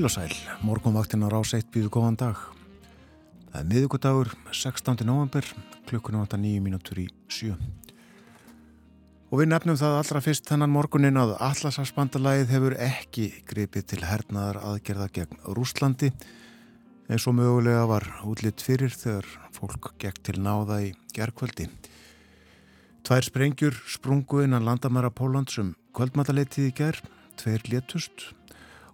Heil og sæl, morgunvaktin á rás 1 býðu góðan dag. Það er miðugudagur, 16. november, átta nýju mínútur í sjö. Og við nefnum það allra fyrst þennan morgunin að Allarsafsbandalæðið hefur ekki gripið til hernaðar aðgerða gegn Rúslandi eins og mögulega var útlitt fyrir þegar fólk gegn til náða í gerðkvöldi. Tvær sprengjur sprungu innan landamæra Póland sem kvöldmataleitið í gerð, tveir létust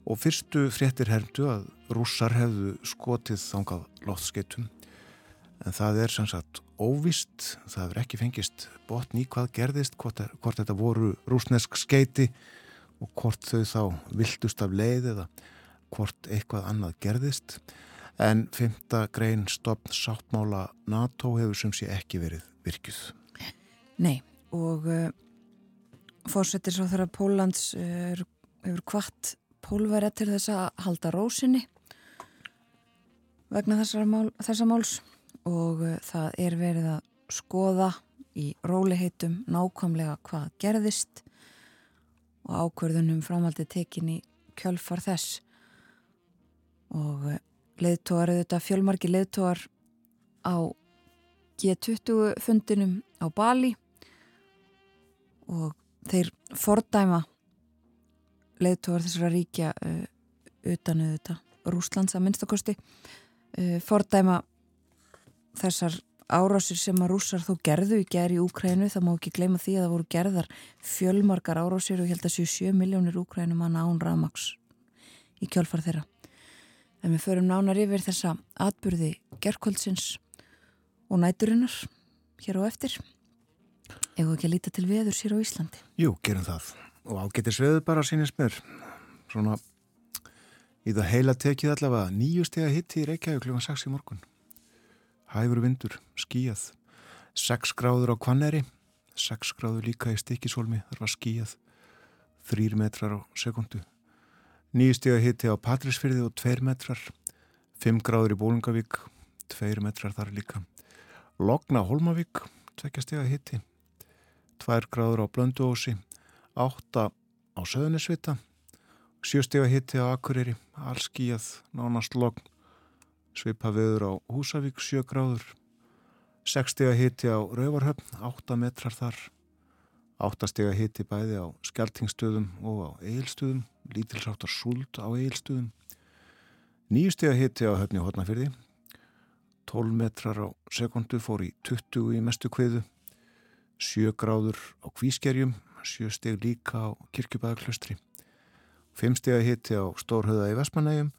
og fyrstu fréttir hermdu að rússar hefðu skotið þangað loftskeitum en það er sem sagt óvist, það hefur ekki fengist botn í hvað gerðist, hvort, er, hvort þetta voru rúsnesk skeiti og hvort þau þá viltust af leið eða hvort eitthvað annað gerðist en fymta grein stopn sáttmála NATO hefur sem sé ekki verið virkjuð. Nei og uh, fórsetir svo þegar Pólans uh, hefur kvart pólverja til þess að halda rósinni vegna mál, þessa máls. Og uh, það er verið að skoða í róliheitum nákvæmlega hvað gerðist og ákverðunum framhaldi tekin í kjölfar þess. Og uh, leðtóar, auðvitað fjölmarki leðtóar á G20 fundinum á Bali. Og þeir fordæma leiðtóðar þessara ríkja uh, utan auðvitað Rúslands að minnstakosti uh, fordæma þessar árásir sem að rússar þó gerðu í gerð í Úkrænu, það má ekki gleyma því að það voru gerðar fjölmarkar árásir og ég held að séu 7 miljónir Úkrænum að nán ramags í kjölfar þeirra en við förum nánar yfir þessa atbyrði gerðkvöldsins og næturinnar hér á eftir Egu ekki að líta til veður sér á Íslandi? Jú, gerum það. Og ágetis veður bara sínist mér. Svona í það heila tekið allavega nýju steg að hitti í Reykjavík kl. 6 í morgun. Hæfur vindur, skíjað. 6 gráður á Kvanneri. 6 gráður líka í Stikisólmi. Það var skíjað. 3 metrar á sekundu. Nýju steg að hitti á Patrísfyrði og 2 metrar. 5 gráður í Bólungavík. 2 metrar þar líka. Logna Holmavík. 2 steg að hitti. 2 gráður á Blönduósi, 8 á Söðunisvita, 7 steg að hitti á Akureyri, allskíjað, nánast logn, svipa viður á Húsavík, 7 gráður, 6 steg að hitti á Rauvarhöfn, 8 metrar þar, 8 steg að hitti bæði á Skeltingstöðum og á Egilstöðum, lítilsáttar súld á Egilstöðum, 9 steg að hitti á Höfni Hótnafyrði, 12 metrar á sekundu fór í 20 í mestu kviðu, 7 gráður á Kvískerjum, 7 steg líka á Kirkjubæðarklustri, 5 steg að hitti á Stórhauða í Vestmanægjum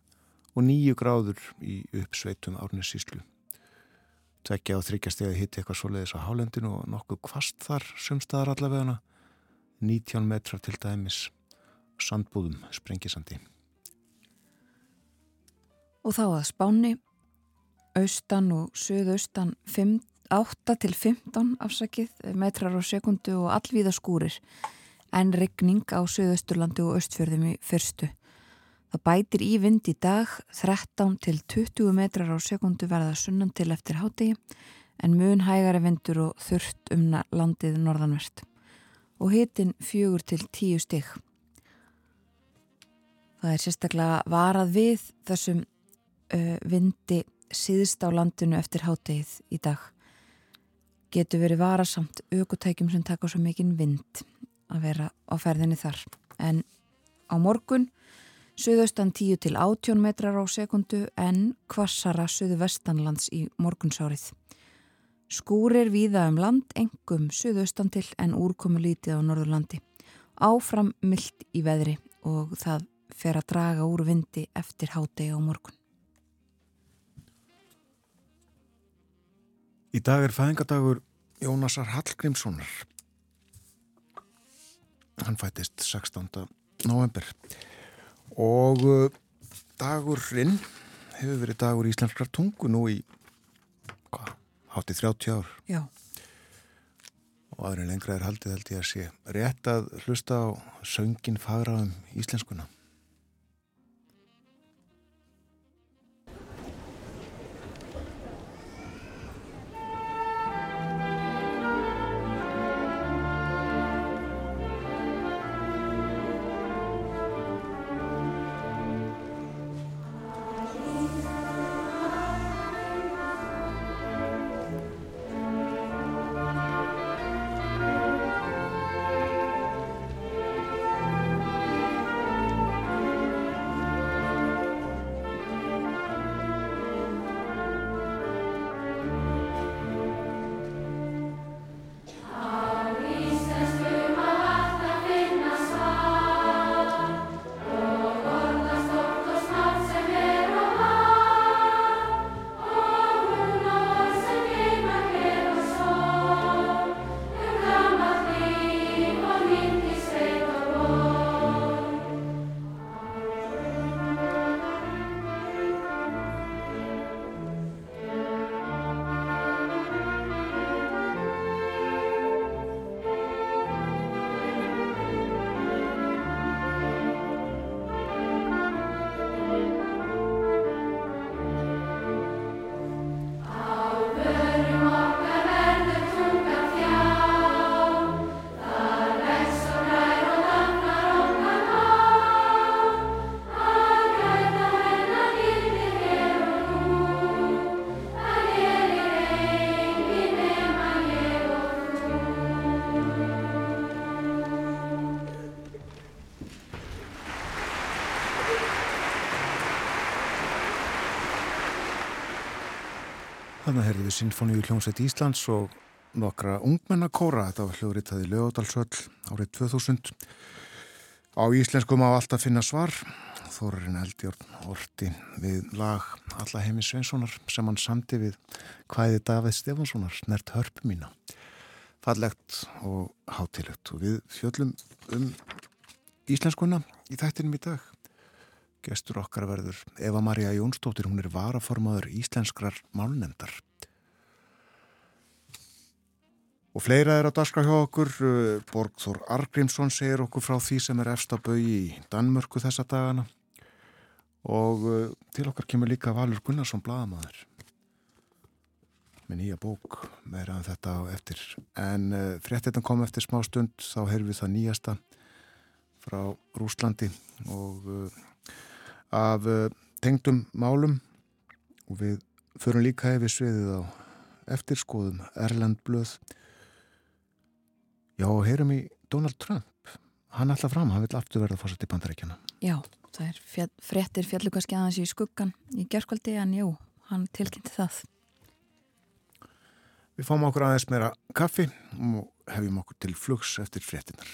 og 9 gráður í uppsveitum Árnissíslu. Tveggja á þryggja steg að hitti eitthvað svoleiðis á Hálendinu og nokkuð kvast þar sumstaðar allavegana, 19 metrar til dæmis, sandbúðum, sprengisandi. Og þá að spáni, austan og söðaustan 5 8 til 15 afsakið metrar á sekundu og allvíða skúrir en regning á Suðausturlandi og Östfjörðum í fyrstu. Það bætir í vind í dag 13 til 20 metrar á sekundu verða sunnan til eftir hátegi en mun hægari vindur og þurft um landið norðanvert og hitin fjögur til 10 stygg. Það er sérstaklega varað við þessum uh, vindi síðst á landinu eftir hátegið í dag getur verið varasamt aukotækjum sem taka svo mikinn vind að vera á ferðinni þar. En á morgun söðaustan 10 til 18 metrar á sekundu en kvassara söðu vestanlands í morgunsárið. Skúrir víða um land, engum söðaustan til en úrkomu lítið á norðurlandi. Áfram myllt í veðri og það fer að draga úr vindi eftir hádegi á morgun. Í dag er fæðingadagur Jónasar Hallgrímssonar. Hann fættist 16. november og uh, dagurinn hefur verið dagur í Íslandskrar tungu nú í hvað, hátti 30 ár. Já. Og aðrið lengra er haldið held ég að sé rétt að hlusta á söngin fagra um íslenskuna. Þannig að herðið Sinfoníu hljómsveit Íslands og nokkra ungmennakóra. Þetta var hljóðritaði Lögadalsvöll árið 2000. Á íslenskum á alltaf finna svar. Þórarinn Eldjórn orti við lag Alla heimi Sveinssonar sem hann samti við hvaðið Davíð Stefánssonar snert hörpu mína. Fallegt og hátilegt og við fjöllum um íslenskuna í þættinum í dag. Gestur okkar verður Eva Maria Jónsdóttir, hún er varaformaður íslenskrar málnendar. Og fleira er á daska hjá okkur, uh, Borgþór Argrímsson segir okkur frá því sem er efst á bau í Danmörku þessa dagana og uh, til okkar kemur líka Valur Gunnarsson Bladamæður með nýja bók meira en þetta á eftir. En uh, fréttetan kom eftir smá stund, þá heyrðum við það nýjasta frá Rúslandi og af uh, tengdum málum og við förum líka hefði sviðið á eftirskoðum. Erland Blöð. Já, heyrum í Donald Trump. Hann alltaf fram, hann vil aftur verða fórsett í bandarækjana Já, það er fjall, fréttir fjallugaskjaðans í skuggan í gerðskvöldi en jú, hann tilkynnti það. Við fáum okkur aðeins meira kaffi og hefjum okkur til flugs eftir fréttinar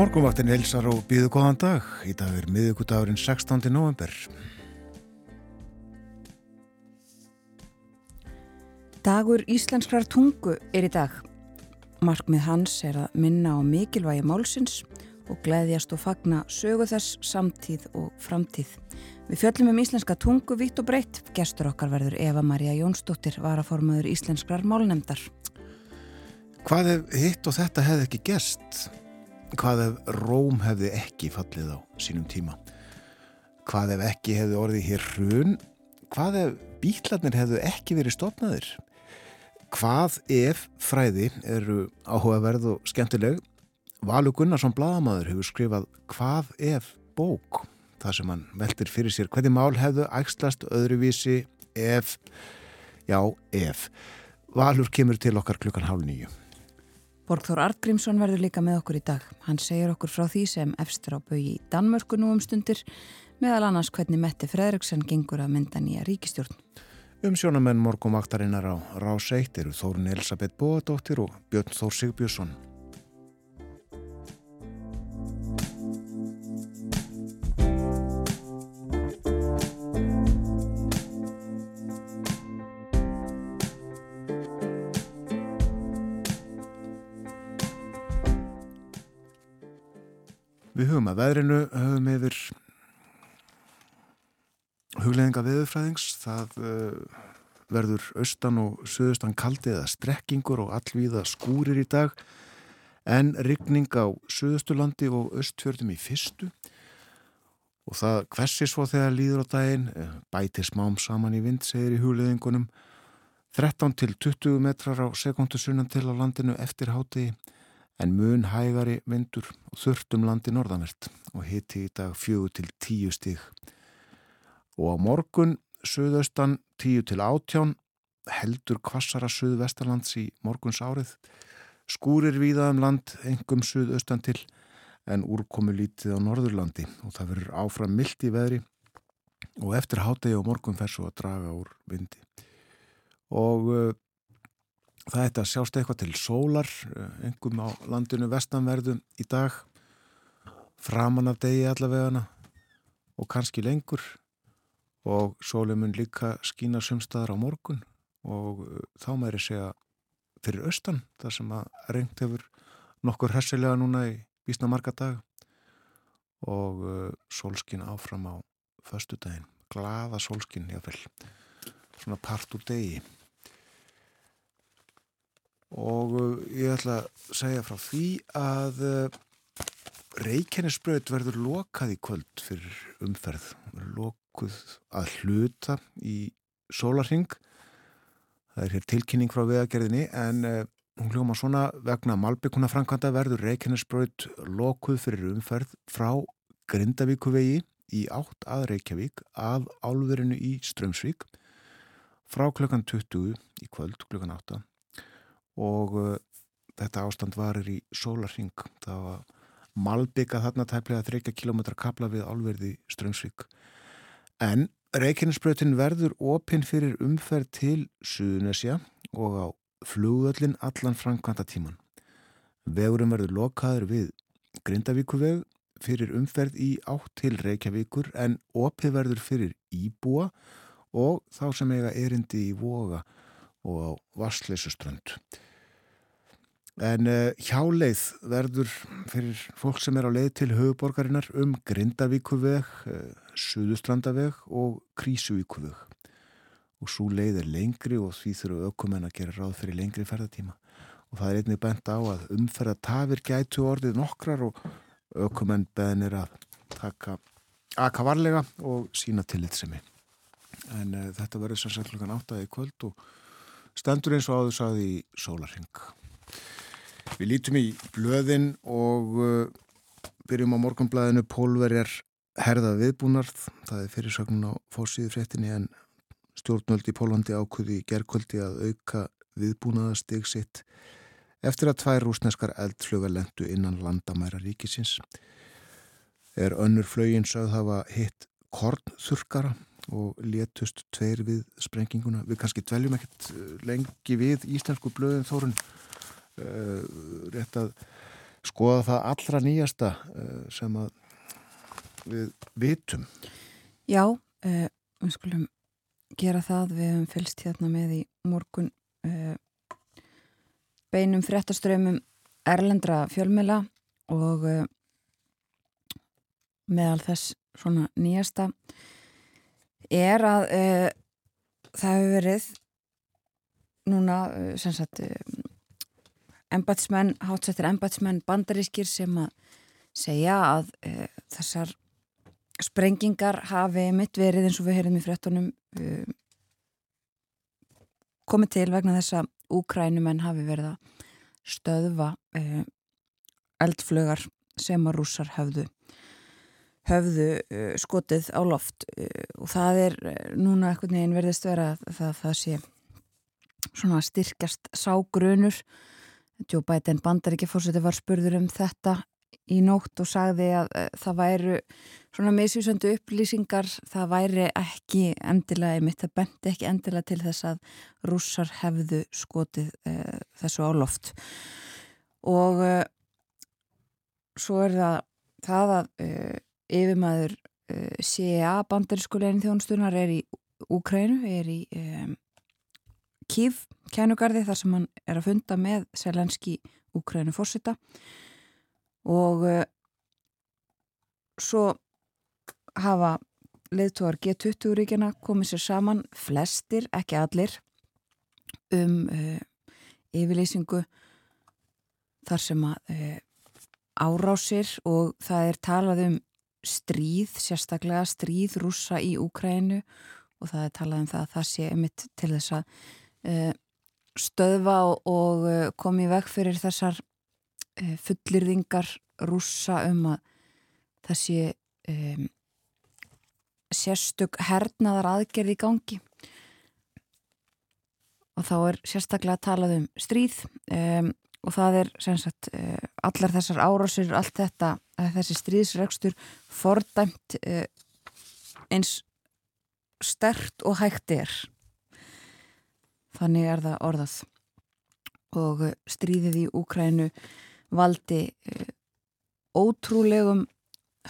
Morgonvaktin Elsar og býðu góðan dag. Í dag er miðugudagurinn 16. november. Dagur íslenskrar tungu er í dag. Markmið hans er að minna á mikilvægi málsins og gleyðjast og fagna sögu þess samtíð og framtíð. Við fjöllum um íslenska tungu vitt og breytt. Gestur okkar verður Eva Maria Jónsdóttir, varaformaður íslenskrar málnemdar. Hvað ef hitt og þetta hefði ekki gest? Hvað ef Róm hefði ekki fallið á sínum tíma? Hvað ef ekki hefði orðið hér hrun? Hvað ef bílarnir hefðu ekki verið stopnaðir? Hvað ef fræði eru áhugaverð og skemmtileg? Valur Gunnarsson Bladamadur hefur skrifað Hvað ef bók? Það sem hann veltir fyrir sér. Hvernig mál hefðu ægslast öðruvísi ef, já ef. Valur kemur til okkar klukkan hálf nýju. Borgþór Artgrímsson verður líka með okkur í dag. Hann segir okkur frá því sem efstur á bau í Danmörku nú um stundir meðal annars hvernig Mette Fredriksson gengur að mynda nýja ríkistjórn. Um sjónamenn morgumvaktarinnar á Rás 1 eru Þórun Elisabeth Bóadóttir og Björn Þór Sigbjörnsson. Við hugum að veðrinu höfum yfir hugleðinga veðurfræðings. Það uh, verður austan og söðustan kaldi eða strekkingur og allvíða skúrir í dag en rigning á söðustulandi og östfjörðum í fyrstu og það hversi svo þegar líður á daginn, bæti smám saman í vind, segir í hugleðingunum 13 til 20 metrar á sekundu sunnan til á landinu eftir hátegi en mun hægari vindur og þurftum landi norðamert og hitti í dag fjögur til tíu stíg. Og á morgun söðaustan tíu til átján heldur kvassara söðvestarlands í morguns árið. Skúrir víða um land, engum söðaustan til en úrkomu lítið á norðurlandi. Og það verður áfram mild í veðri. Og eftir hátegi og morgun fer svo að draga úr vindi. Og uh, Það ætti að sjást eitthvað til sólar, engum á landinu vestanverðu í dag, framan af degi allavegana. Og kannski lengur og sólið mun líka skína sumstaðar á morgun. Og þá mæri segja fyrir austan, þar sem að reynd hefur nokkur hessilega núna í vísna marga dag og sólskinn áfram á förstu daginn, glaða sólskinn jáfnvel, svona part úr degi. Og uh, ég ætla að segja frá því að uh, Reykjanesbröð verður lokað í kvöld fyrir umferð lokuð að hluta í sólarhing Það er hér tilkynning frá vegagerðinni en uh, hún hljóma svona vegna Malbygguna framkvæmda verður Reykjanesbröð lokuð fyrir umferð frá Grindavíkuvegi í átt að Reykjavík að álverinu í Strömsvík frá klukkan 20 í kvöld klukkan 8 og uh, þetta ástand varir í sólarring það var Malbygga þarna tæplega 30 km kapla við álverði Strömsvík en Reykjanesbröðin verður opinn fyrir umferð til Suðunesja og á flugöllin allan framkvæmta tíman vegurum verður lokaður við Grindavíkuveg fyrir umferð í átt til Reykjavíkur en opið verður fyrir Íbúa og þá sem eiga erindi í Voga og á Vassleysuströnd. En uh, hjáleið verður fyrir fólk sem er á leið til höfuborgarinnar um Grindavíkuveg, uh, Suðustrandaveg og Krísuvíkuveg. Og svo leið er lengri og því þurfu aukumenn að gera ráð fyrir lengri ferðatíma. Og það er einnig bent á að umferða tafir gætu orðið nokkrar og aukumenn beðnir að taka aka varlega og sína tillitsemi. En uh, þetta verður sem sagt klukkan áttaði kvöld og stendur eins og áður saði í sólarheng. Við lítum í blöðin og uh, byrjum á morgunblæðinu Pólverjar herða viðbúnarð. Það er fyrirsögnin á fórsíðu fréttinni en stjórnvöld í Pólandi ákvöði í gerðkvöldi að auka viðbúnaðastig sitt eftir að tvær rúsneskar eldfluga lendu innan landamæra ríkisins. Er önnur flögin sögð hafa hitt kornþurkara og létust tveir við sprenginguna. Við kannski dveljum ekkert lengi við íslensku blöðin þórun uh, rétt að skoða það allra nýjasta uh, sem að við vitum. Já, uh, við skulum gera það, við hefum fylst hérna með í morgun beinum fréttaströymum erlendra fjölmela og meðal þess svona nýjasta er að það hefur verið núna sem sagt embatsmenn, hátsettir embatsmenn bandarískir sem að segja að e, þessar sprengingar hafi mitt verið eins og við heyrðum í frettunum e, komið til vegna þess að úkrænumenn hafi verið að stöðva e, eldflögar sem að rússar höfðu höfðu skotið á loft. Og það er núna eitthvað neginn verðist vera að það, það sé svona styrkjast ságrunur Joe Biden bandaríkjafórseti var spurður um þetta í nótt og sagði að uh, það væru svona misvísöndu upplýsingar, það væri ekki endilega, ég mitt það bendi ekki endilega til þess að rússar hefðu skotið uh, þessu á loft. Og uh, svo er það það að yfirmaður CIA bandarískulegin þjónustunar er í Úkrænu, er í um, Kív kænugarði þar sem hann er að funda með Selenski Úkrænu fórsita og uh, svo hafa leðtúar G20 ríkjana komið sér saman, flestir, ekki allir, um uh, yfirleysingu þar sem að uh, árásir og það er talað um stríð, sérstaklega stríð rúsa í Úkrænu og það er talað um það að það sé mitt til þess að stöðva og, uh, komi veg fyrir þessar uh, fullirðingar rúsa um að sé um, sérstök hernaðar aðgerð í gangi. Og þá er sérstaklega að talað um stríð um, og það er sagt, allar þessar árásir allt þetta, þessi stríðsregstur fordæmt uh, eins stert og hægt er þannig er það orðað. Og uh, stríðið í Úkrænu valdi uh, ótrúlegum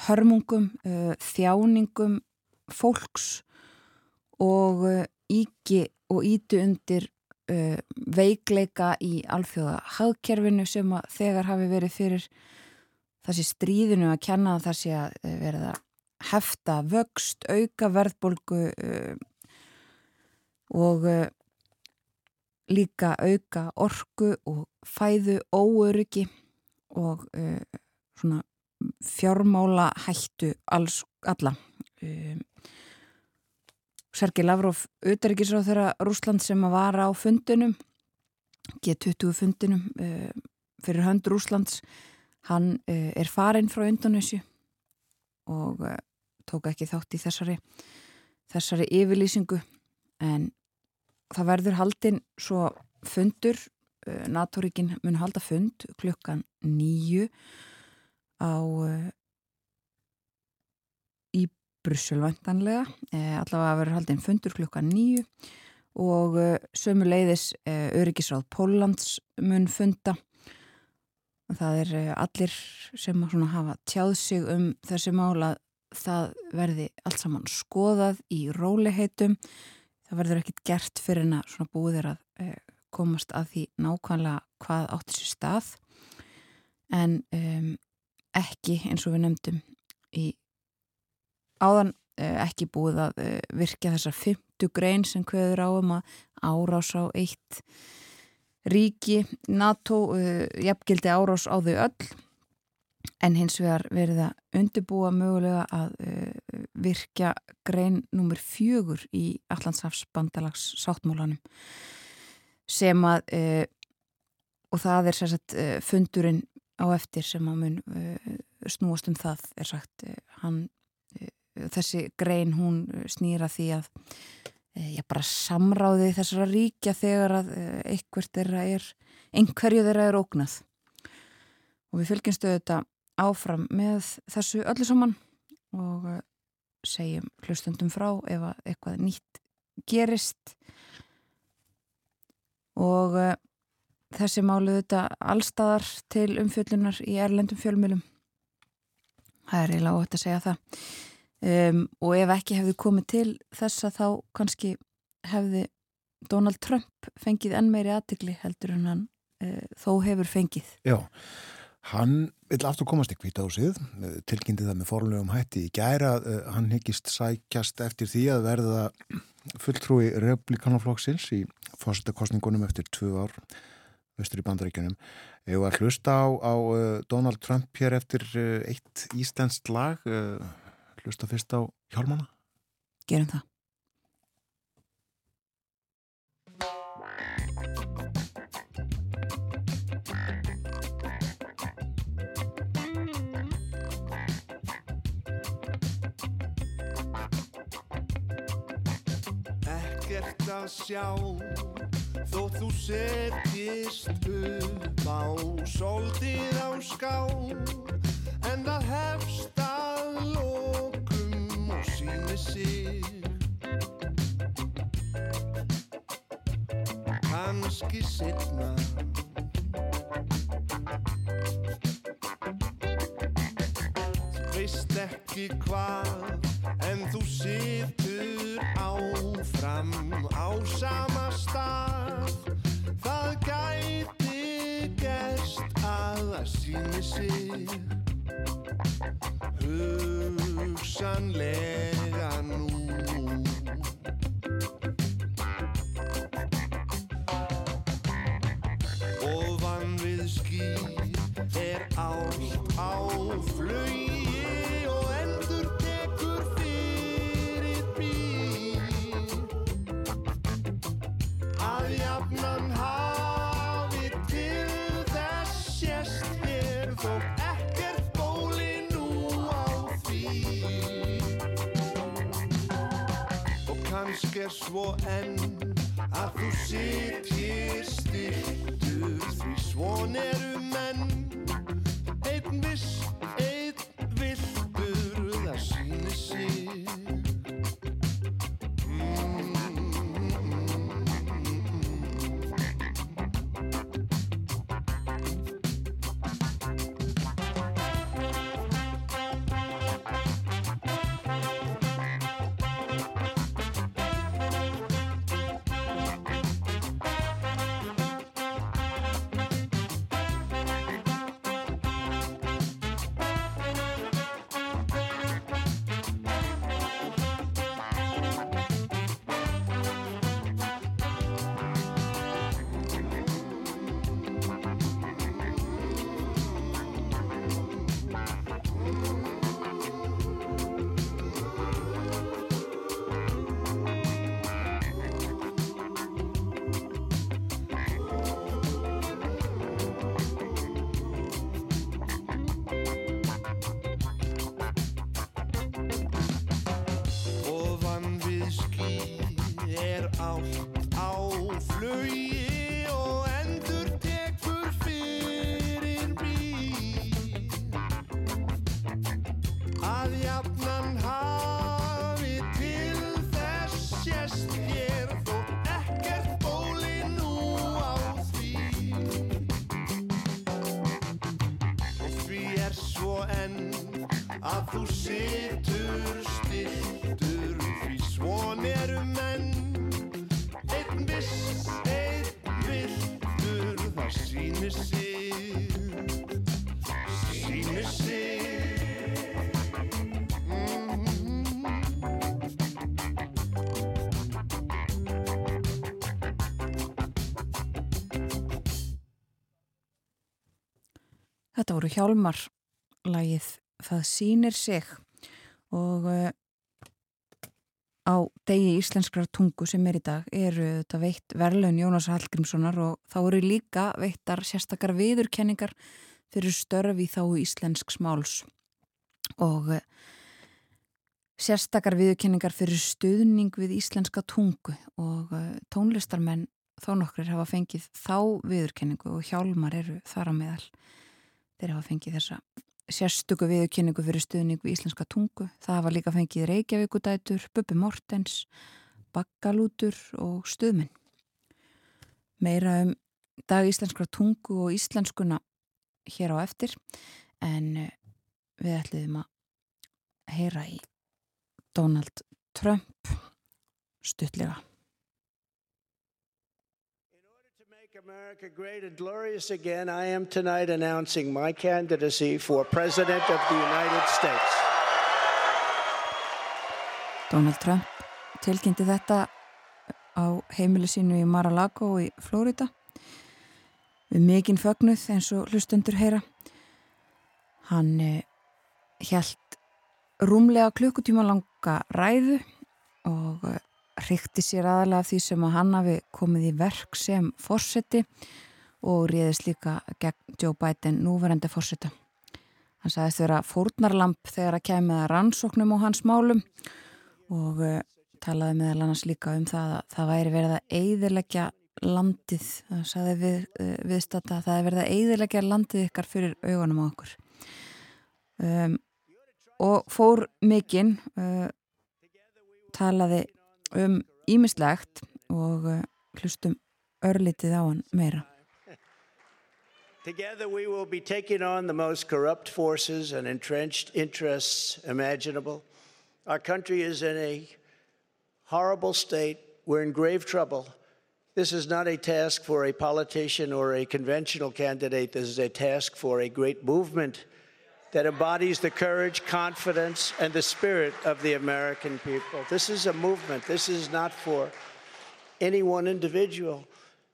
hörmungum, uh, þjáningum fólks og íki og ítu undir veikleika í alþjóða hagkerfinu sem þegar hafi verið fyrir þessi stríðinu að kenna sé að verða hefta vöxt, auka verðbolgu og líka auka orku og fæðu óöryggi og uh, svona fjármála hættu alls alla. Um, Sergei Lavrov, auðverkisráð þeirra Rúsland sem var á fundinum G20 fundinum uh, fyrir hönd Rúslands hann uh, er farinn frá Indonési og tók ekki þátt í þessari þessari yfirlýsingu. En það verður haldinn svo fundur NATO-ríkin mun halda fund klukkan nýju á í Brussel vantanlega allavega verður haldinn fundur klukkan nýju og uh, sömu leiðis uh, öryggisráð Póllands mun funda. Það er uh, allir sem hafa tjáð sig um þessi mála það verði allt saman skoðað í róliheitum það verður ekkit gert fyrir en að búðir að komast að því nákvæmlega hvað átti sér stað. En um, ekki eins og við nefndum í áðan ekki búið að virka þessar fimm fymtu grein sem hverður á um að árás á eitt ríki NATO jafngildi árás á þau öll en hins vegar verið að undirbúa mögulega að uh, virka grein numur fjögur í Allandshafsbandalags sáttmólanum sem að uh, og það er sérsagt uh, fundurinn á eftir sem að mun uh, snúast um það er sagt uh, hann þessi grein hún snýra því að eh, bara samráði þessara ríkja þegar að einhverju þeirra er ógnað. Og við fylgjumstu þetta áfram með þessu öllu saman og eh, segjum hlustundum frá ef eitthvað nýtt gerist. Og þessi málu þetta allstaðar til umfjöllunar í erlendum fjölmjölum það er eiginlega ótt að segja það. Um, og ef ekki hefði komið til þess að þá kannski hefði Donald Trump fengið enn meiri aðtikli heldur en hann uh, þó hefur fengið. Já, hann vil aftur komast í kvításið, e, tilkynnti það með forlegum hætti í gæra, uh, hann hyggist sækjast eftir því að verða fulltrúi republikanaflokksins í fórsættakostningunum eftir tvö ár vestur í bandaríkjunum. Eða að hlusta á, á uh, Donald Trump hér eftir eitt íslenskt lag hlusta fyrst á hjálmana? Gerum það. Að sjá Þótt þú setjist upp á Soltið á ská. En það hefst að lók síni sig. Kanski setna Þú veist ekki hvað En þú situr áfram á sama stað. Það gæti gerst að það síni sig. Hugsanlega nú er svo enn að þú sitjir stiltur því svon eru menn. Einn viss, Þetta voru hjálmar lagið Það sýnir sig. Og uh, á degi íslenskrar tungu sem er í dag eru þetta veitt verðlaun Jónas Hallgrímssonar og þá eru líka veittar sérstakar viðurkenningar fyrir störfi þá íslensk smáls og uh, sérstakar viðurkenningar fyrir stuðning við íslenska tungu og uh, tónlistarmenn þó nokkur hafa fengið þá viðurkenningu og hjálmar eru þar á meðal þeir hafa fengið þessa sérstöku viðurkenningu fyrir stuðning við íslenska tungu. Það hafa líka fengið Reykjavíkudætur, Bubbi Mortens, Bakkalútur og Stuðminn. Meira um dag íslenskra tungu og íslenskuna hér á eftir en eh, við ætliðum að heyra í Donald Trump stuttlega. America great and glorious again, I am tonight announcing my candidacy for President of the United States. Donald Trump tilkynnti þetta á heimili sínu í Mar-a-Lago í Flórida við mikinn fögnuð eins og hlustendur heyra. Hann eh, held rúmlega klukkutíma langa ræðu og eh, hrykti sér aðalega af því sem að hann hafi komið í verk sem fórseti og réðist líka gegn Joe Biden núverandi fórseta. Hann sagðist vera fórnarlamp þegar að kemið að rannsóknum á hans málum og uh, talaði meðal annars líka um það að það væri verið að eiðilegja landið, það sagði við, uh, viðstata að það er verið að eiðilegja landið ykkar fyrir augunum á okkur. Um, og fór mikinn, uh, talaði um ímislegt og uh, hlustum örlítið á hann meira. Together we will be taking on the most corrupt forces and entrenched interests imaginable. Our country is in a horrible state. We're in grave trouble. This is not a task for a politician or a conventional candidate. This is a task for a great movement that embodies the courage, confidence, and the spirit of the American people. This is a movement. This is not for any one individual.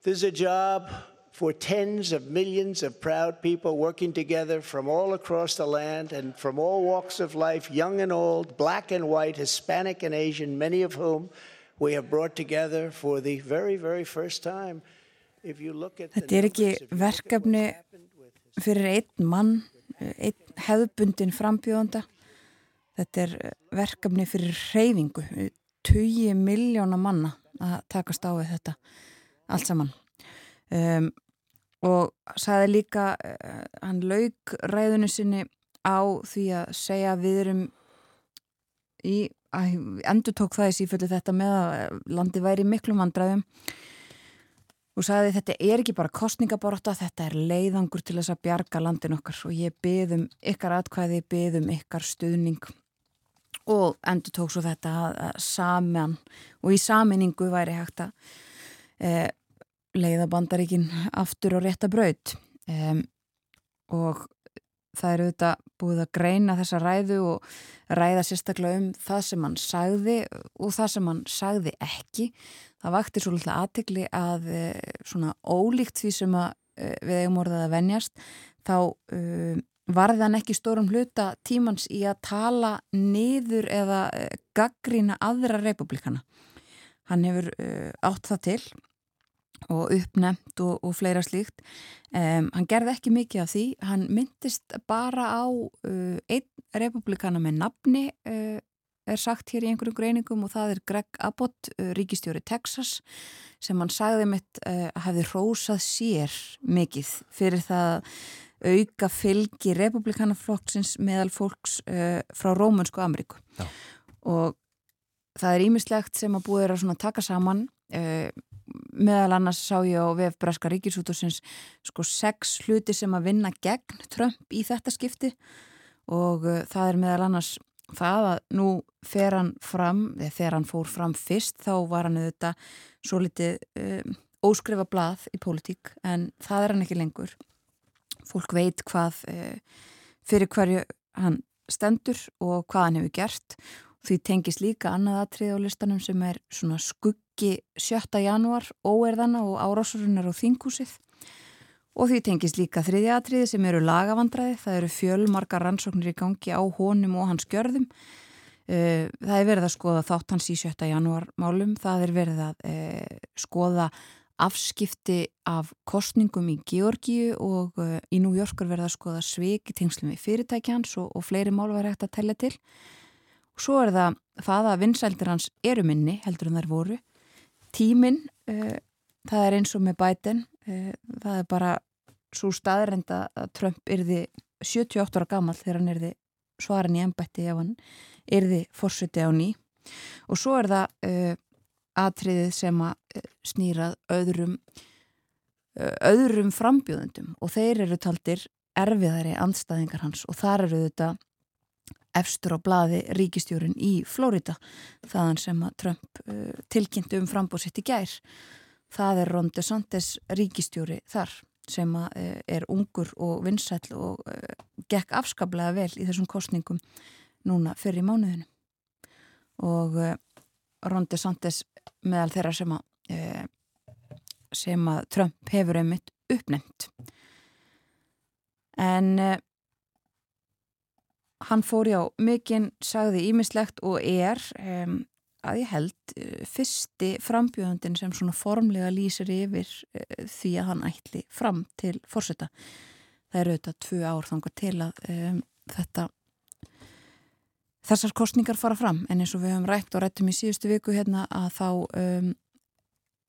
This is a job for tens of millions of proud people working together from all across the land and from all walks of life, young and old, black and white, Hispanic and Asian, many of whom we have brought together for the very, very first time. If you look at the Þetta er ekki numbers, if you look at what verkefni happened with fyrir einn mann, einn hefðbundin frambjóðanda. Þetta er verkefni fyrir hreyfingu, 20 miljóna manna að takast á við þetta allt saman. Um, og sagði líka, uh, hann lauk ræðinu sinni á því að segja við erum í, endur tók það í síföldu þetta með að landi væri í miklum vandræðum og sagði þetta er ekki bara kostningaborta, þetta er leiðangur til þess að bjarga landin okkar. Og ég byðum ykkar atkvæði, byðum ykkar stuðning. Og endur tók svo þetta að, að saman og í saminningu væri hægt að e, leiða bandaríkin aftur og rétta braut. E, og það eru auðvitað búið að greina þessa ræðu og ræða sérstaklega um það sem hann sagði og það sem hann sagði ekki. Það vakti svo litla aðtikli að e, svona ólíkt því sem að, e, við eigum orðað að venjast þá e, varði hann ekki stórum hluta tímans í að tala niður eða gaggrína aðra republikana. Hann hefur átt það til og uppnefnt og, og fleira slíkt. Um, hann gerði ekki mikið af því, hann myndist bara á uh, einn republikana með nafni, uh, er sagt hér í einhverjum greiningum og það er Greg Abbott, uh, ríkistjóri Texas, sem hann sagði mitt að hefði rósað sér mikið fyrir það auka fylgi republikanaflokksins meðal fólks uh, frá Rómunsku Ameríku Já. og það er ímislegt sem að búið er að taka saman uh, meðal annars sá ég á VF Breska Ríkisútusins sko sex hluti sem að vinna gegn Trump í þetta skipti. Og uh, það er meðal annars það að nú fer hann fram, eða þegar hann fór fram fyrst þá var hann auðvitað svo litið um, óskrifa blað í pólitík en það er hann ekki lengur. Fólk veit hvað uh, fyrir hverju hann stendur og hvað hann hefur gert því tengis líka annað atrið á listanum sem er svona skuggi 7. januar, óerðana og árásurinnar á þingúsið og því tengis líka þriðja atriði sem eru lagavandræði, það eru fjölmarkar rannsóknir í gangi á honum og hans gjörðum uh, það er verið að skoða þátt hans í 7. januar málum, það er verið að uh, skoða afskipti af kostningum í Georgíu og uh, í er verið að skoða sveik í tengslum við fyrirtæki hans og, og fleiri mál var hægt að tella til og svo er það það að vinsældir hans eru minni heldur en þær voru. Tíminn, uh, það er eins og með bæten uh, það er bara svo staðrenda að Trump yrði 78 ára gammal þegar hann yrði svaran í ennbætti ef hann yrði fórsöti á ný. Og svo er það uh, atriðið sem að snýrað öðrum öðrum frambjóðundum og þeir eru taldir erfiðari andstæðingar hans og þar eru þetta efstur á bladi ríkistjórin í Flórida þaðan sem að Trump uh, tilkynntu um frambóðsitt í gær. Það er Ron DeSantis ríkistjóri þar sem að, uh, er ungur og vinsæll og uh, gekk afskaplega vel í þessum kostningum núna fyrir í mánuðinu og uh, Ron DeSantis meðal þeirra sem að uh, sem að Trump hefur einmitt uppnefnt. En uh, hann fór já mikinn, sagði ímislegt og er um, að ég held fyrsti frambjöðundin sem svona formlega lýsir yfir uh, því að hann ætli fram til fórseta. Það eru auðvitað tvö ár þangar til að um, þetta þessar kostningar fara fram en eins og við höfum rætt og rættum í síðustu viku hérna að þá um,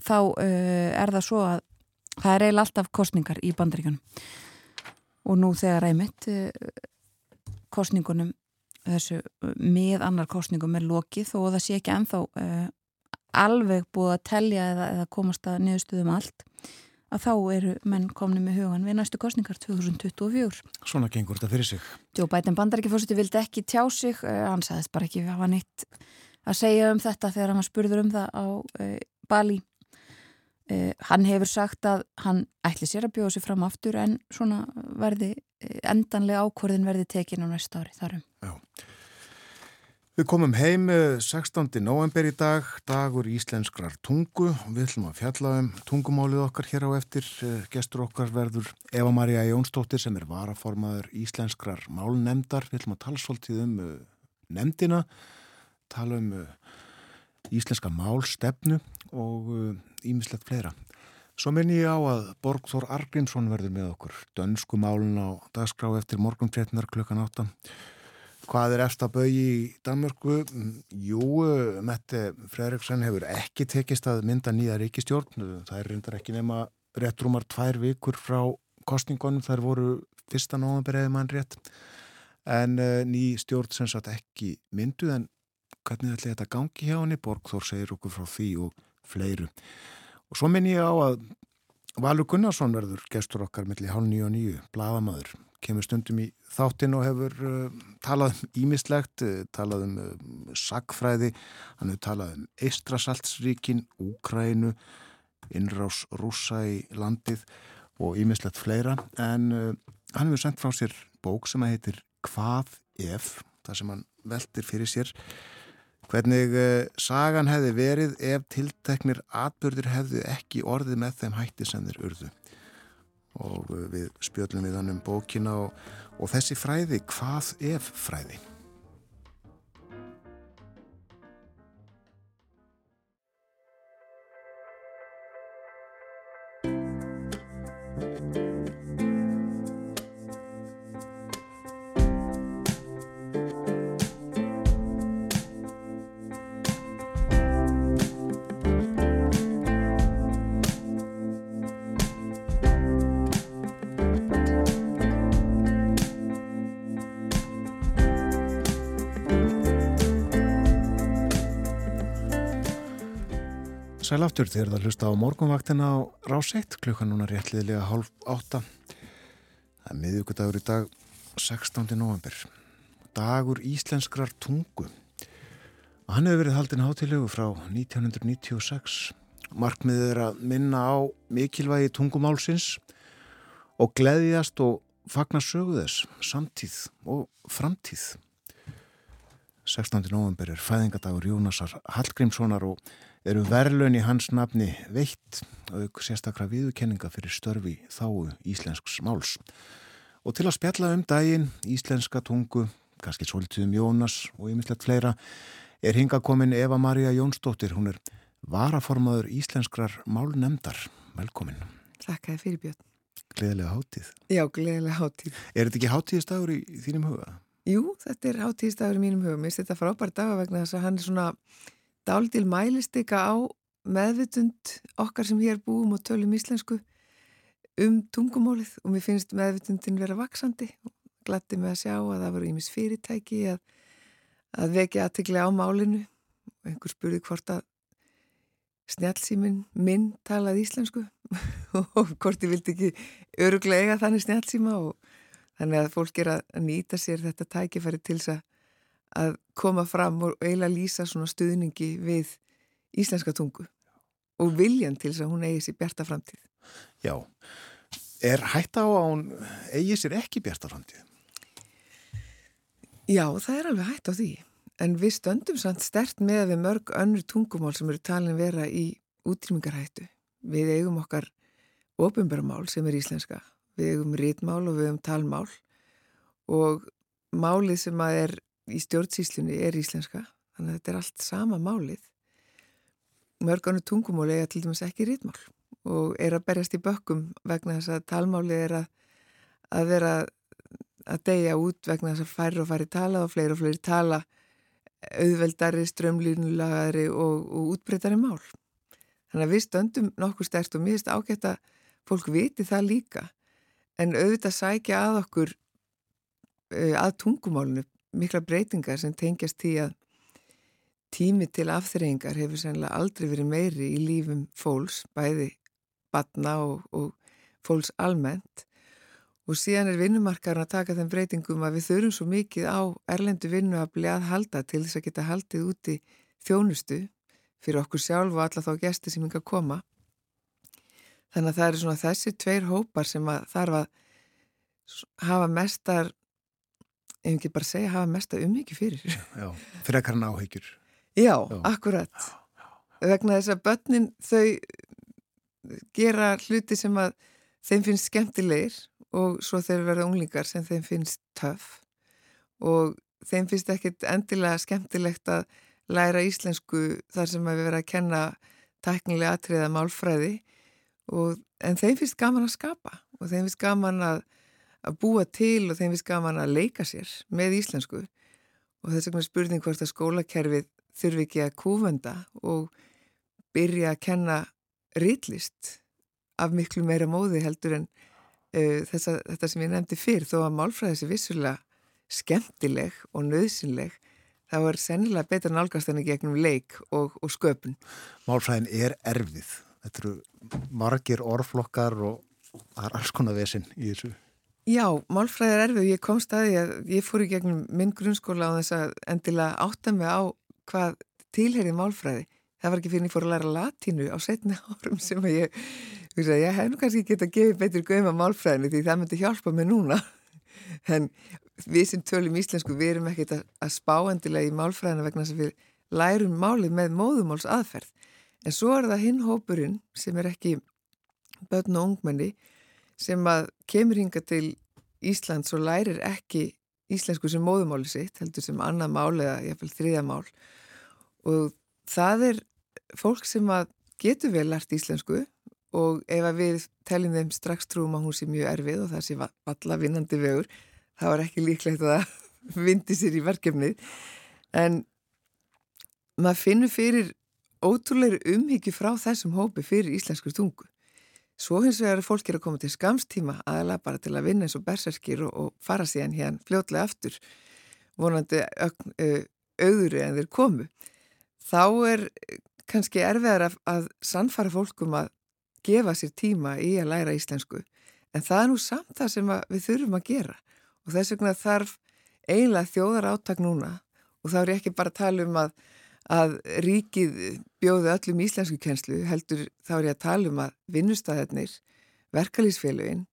þá uh, er það svo að það er eiginlega alltaf kostningar í bandaríkanum og nú þegar æmitt uh, kostningunum þessu með annar kostningum er lokið og það sé ekki enþá uh, alveg búið að telja eða, eða komast að niðurstuðum allt að þá eru menn komni með hugan við næstu kostningar 2024. Svona gengur þetta fyrir sig. Joe Biden bandarækifórsiti vildi ekki tjá sig, uh, hann sagðist bara ekki hafa neitt að segja um þetta þegar hann spurður um það á uh, Bali. Hann hefur sagt að hann ætli sér að bjóða sér fram aftur en svona verði endanlega ákvörðin verði tekin á næsta ári þarum. Já. Við komum heim 16. november í dag, dagur íslenskrar tungu og við ætlum að fjalla um tungumálið okkar hér á eftir. Gestur okkar verður Eva-Maria Jónsdóttir sem er varaformaður íslenskrar málnemndar. Við ætlum að tala svolítið um nemndina, tala um íslenska málstefnu og ímislegt fleira. Svo minn ég á að Borgþór Argrímsson verður með okkur. Dönsku málun á dagskrá eftir morgun 13. klukkan 8. Hvað er eftir að bauði í Danmörku? Jú, Mette Fredriksson hefur ekki tekist að mynda nýja ríkistjórn. Það er reyndar ekki nema rétt rúmar tvær vikur frá kostningunum. Það voru fyrsta nóðanberið eða mann rétt. En uh, ný stjórn sem satt ekki mynduð en hvernig ætli þetta gangi hjá henni? Borgþór segir okkur frá því og fleiru. Og svo minn ég á að Valur Gunnarsson verður gestur okkar millir hálf nýju og nýju, bladamadur kemur stundum í þáttin og hefur uh, talað um ímislegt, uh, talað um uh, sagfræði, hann hefur talað um Eistrasaltsríkin, Úkrænu, innrás rúsa í landið og ímislegt fleira. En hann hefur sendt frá sér bók sem heitir Hvað ef, það sem hann veldir fyrir sér hvernig sagan hefði verið ef tilteknir atbyrðir hefði ekki orðið með þeim hætti sem þeir urðu og við spjöldum við hann um bókina og, og þessi fræði, hvað ef fræði? Aftur þegar það hlusta á morgunvaktina á ráseitt klukkan núna réttliðilega hálf átta. Það er miðugudagur í dag 16. november. Dagur íslenskrar tungu. Og hann hefur verið haldin hátilegu frá 1996. Markmiðið er að minna á mikilvægi tungumálsins og gleðjast og fagna sögu þess, samtíð og framtíð. 16. november er fæðingadagur Jónasar Hallgrímssonar og eru verðlun í hans nafni veitt auk sérstakra viðurkenninga fyrir störfi þáu íslensks máls. Og til að spjalla um daginn, íslenska tungu, kannski svolítið um Jónas og ymislegt fleira, er hinga komin Eva Maria Jónsdóttir. Hún er varaformaður íslenskrar málnemdar. Velkomin. Þakkaði fyrir Björn. Gleðilega hátíð. Já, gleðilega hátíð. Er þetta ekki hátíðistagur í, þínum huga? Jú, þetta er hátíðistagur í mínum hugum. Mér finnst þetta frábært daga vegna þess að hann er svona dáldil mælistika á meðvitund okkar sem hér búum og tölum íslensku um tungumólið og mér finnst meðvitundin vera vaksandi og glatti með að sjá að það voru ímis fyrirtæki að, að vekja aðtegli á málinu. Og einhver spurði hvort að snjálfsýmin minn talað íslensku og hvort ég vildi ekki öruglega þannig snjálfsýma og Þannig að fólk er að nýta sér þetta tækifæri til þess að koma fram og eiginlega lýsa svona stuðningi við íslenska tungu og viljan til þess að hún eigi sér bjarta framtíð. Já, er hætta á að hún eigi sér ekki bjarta framtíð? Já, það er alveg hætt á því. En við stöndum samt stert með við mörg önnur tungumál sem eru talin vera í útrýmingarhættu. Við eigum okkar ofinbæramál sem er íslenska við hefum rítmál og við hefum talmál og málið sem að er í stjórnsýslunni er íslenska þannig að þetta er allt sama málið. Mörganu tungumál eiga til dæmis ekki rítmál og er að berjast í bökkum vegna þess að talmáli er að, að vera að deyja út vegna þess að færri og færri tala og fleiri og fleiri tala auðveldari, strömlínulagari og, og útbreytari mál. Þannig að við stöndum nokkuð stert og mér finnst ágætt að fólk viti það líka. En auðvitað sækja að okkur uh, að tungumálunu mikla breytingar sem tengjast því að tími til afþreyingar hefur sennilega aldrei verið meiri í lífum fólks, bæði batna og, og fólks almennt. Og síðan er vinnumarkarinn að taka þeim breytingum að við þurfum svo mikið á erlendu vinnuafli að halda til þess að geta haldið úti þjónustu fyrir okkur sjálf og alla þá gæsti sem hinga að koma. Þannig að það eru svona þessi tveir hópar sem að þarf að hafa mestar, ef ekki bara segja, hafa mestar umhyggi fyrir. Já, fyrir ekkar náhyggjur. Já, Já, akkurat. Já, já. Vegna þess að börnin þau gera hluti sem að þeim finnst skemmtilegir og svo þeir verða unglingar sem þeim finnst töf og þeim finnst ekkit endilega skemmtilegt að læra íslensku þar sem að við verðum að kenna tæknilega atriða málfræði og, en þeim finnst gaman að skapa og þeim finnst gaman að, að búa til og þeim finnst gaman að leika sér með íslensku og þess vegna spurning hvort að skólakerfið þurfi ekki að kúfenda og byrja að kenna rýtlist af miklu meira móði heldur en uh, þessa, þetta sem ég nefndi fyrr þó að málfræðis er vissulega skemmtileg og nöðsynleg þá er sennilega betra nálgast enn að gegnum leik og, og sköpun. Málfræðin er erfið þetta eru margir orðflokkar og það er alls konar vesinn í þessu. Já, málfræði er erfið ég kom staði að ég fór í gegnum minn grunnskóla á þess að endilega átta mig á hvað tilherið málfræði. Það var ekki fyrir að ég fór að læra latínu á setni árum sem að ég, ég, ég hef nú kannski gett að gefa betur göma málfræðinu því það myndi hjálpa mig núna. En við sem tölum íslensku, við erum ekkert að spá endilega í málfræðina vegna sem við lærum málið með móðumáls aðferð. En svo er það hinn hópurinn sem er ekki börn og ungmenni sem að kemur hinga til Íslands og lærir ekki íslensku sem móðumáli sitt, heldur sem annað mál eða jáfnveil þriðja mál og það er fólk sem að getur vel lært íslensku og ef að við teljum þeim strax trúum að hún sé mjög erfið og það sé valla vinnandi vegur, þá er ekki líklegt að það vindi sér í verkefnið en maður finnur fyrir ótrúleiri umhyggju frá þessum hópi fyrir íslensku tungu. Svo hins vegar er fólkir að koma til skamstíma aðalega bara til að vinna eins og berserkir og, og fara síðan hérna fljótlega aftur vonandi auðuri en þeir komu. Þá er kannski erfiðar að, að sannfara fólkum að gefa sér tíma í að læra íslensku. En það er nú samt það sem við þurfum að gera. Og þess vegna þarf eiginlega þjóðar áttak núna. Og þá er ég ekki bara að tala um að, að ríkið bjóði öllum íslensku kjenslu heldur þá er ég að tala um að vinnustæðarnir, verkalýsfélagin,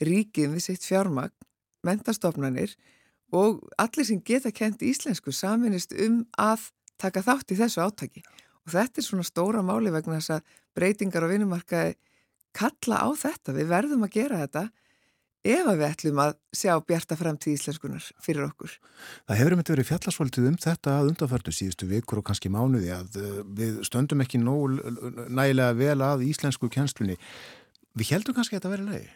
ríkið við sitt fjármagn, mentastofnanir og allir sem geta kent íslensku saminist um að taka þátt í þessu átaki. Og þetta er svona stóra máli vegna þess að breytingar á vinnumarkaði kalla á þetta, við verðum að gera þetta ef að við ætlum að sjá bjarta framtíð íslenskunar fyrir okkur. Það hefur myndið verið fjallasvöldið um þetta að undanfærtu síðustu vikur og kannski mánuði að uh, við stöndum ekki nóg nægilega vel að íslensku kjenslunni. Við heldum kannski að þetta verið leiði?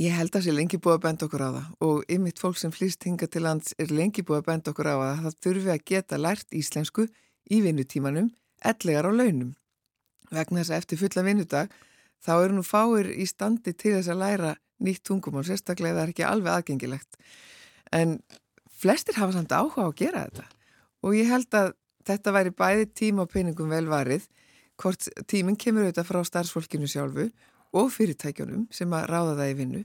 Ég held að það sé lengi búið að benda okkur á það og ymitt fólk sem flýst hinga til lands er lengi búið að benda okkur á það. Það þurfi að geta lært íslensku í vinnutímanum, ellegar á launum. Vegna þess að eftir fulla vinnudag þá eru nú fáir í standi til þess að læra nýtt tungumál, sérstaklega það er ekki alveg aðgengilegt. En flestir hafa samt áhuga á að gera þetta. Og ég held að þetta væri bæði tíma og peningum velvarið, hvort tíminn kemur auðvitað frá starfsfólkinu sjálfu og fyrirtækjunum sem að ráða það í vinnu.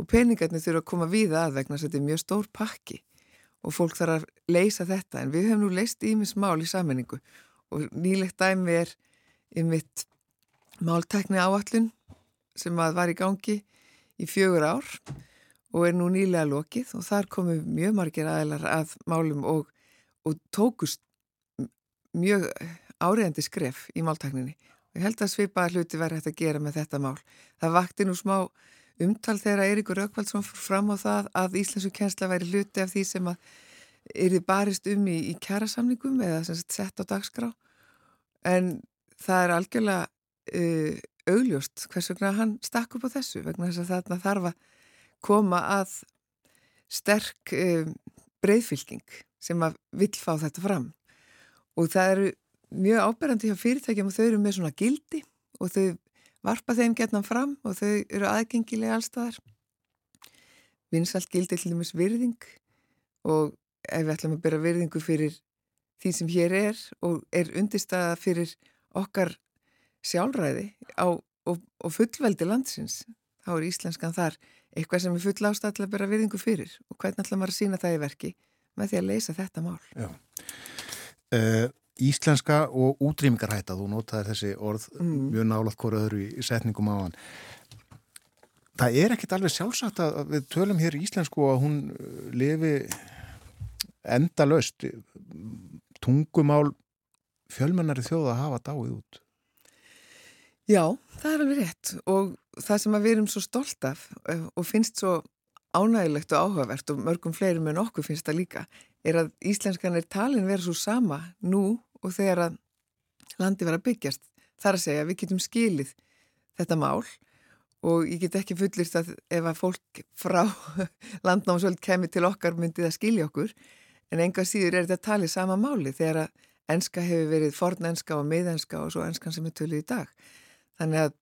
Og peningarnir þurfa að koma við að vegna þess að þetta er mjög stór pakki. Og fólk þarf að leysa þetta. En við höfum nú leist ímis mál í sammenningu og nýlegt dæmi er í mitt máltækni áallun sem að var í gangi í fjögur ár og er nú nýlega lokið og þar komu mjög margir aðeinar að málum og, og tókust mjög áriðandi skref í máltækninni og ég held að svipa hluti verið hægt að gera með þetta mál. Það vakti nú smá umtal þegar Eiríkur Rökkvaldsson fór fram á það að Íslensu kjensla væri hluti af því sem að er þið barist um í, í kjærasamningum eða sett á dagskrá en það er algjörlega uh, augljóst hvers vegna hann stakk upp á þessu vegna þess að þarna þarf að koma að sterk uh, breyðfylging sem að vill fá þetta fram og það eru mjög áberandi hjá fyrirtækjum og þau eru með svona gildi og þau varpa þeim getnam fram og þau eru aðgengilega allstaðar. Vinsalt gildi til dæmis virðing og ef við ætlum að byrja virðingu fyrir því sem hér er og er undirstaða fyrir okkar sjálfræði á, og, og fullveldi landsins, þá er íslenskan þar eitthvað sem er full ástæð til að byrja virðingu fyrir og hvernig ætlum að sína það í verki með því að leysa þetta mál. Uh, íslenska og útrýmingarhætta þú notaði þessi orð mm. mjög nálat hvora öðru í setningum á hann það er ekkit alveg sjálfsagt að við tölum hér í íslensku og að hún uh, lifi enda löst tungumál fjölmennari þjóða að hafa dáið út Já, það er alveg rétt og það sem við erum svo stolt af uh, og finnst svo ánægilegt og áhugavert og mörgum fleirum en okkur finnst það líka er að íslenskan er talin verið svo sama nú og þegar að landi verið að byggjast. Það er að segja að við getum skilið þetta mál og ég get ekki fullist að ef að fólk frá landnámsvöld kemur til okkar myndið að skilja okkur en enga síður er þetta talið sama máli þegar að enska hefur verið fornenska og miðenska og svo enskan sem er tölur í dag. Þannig að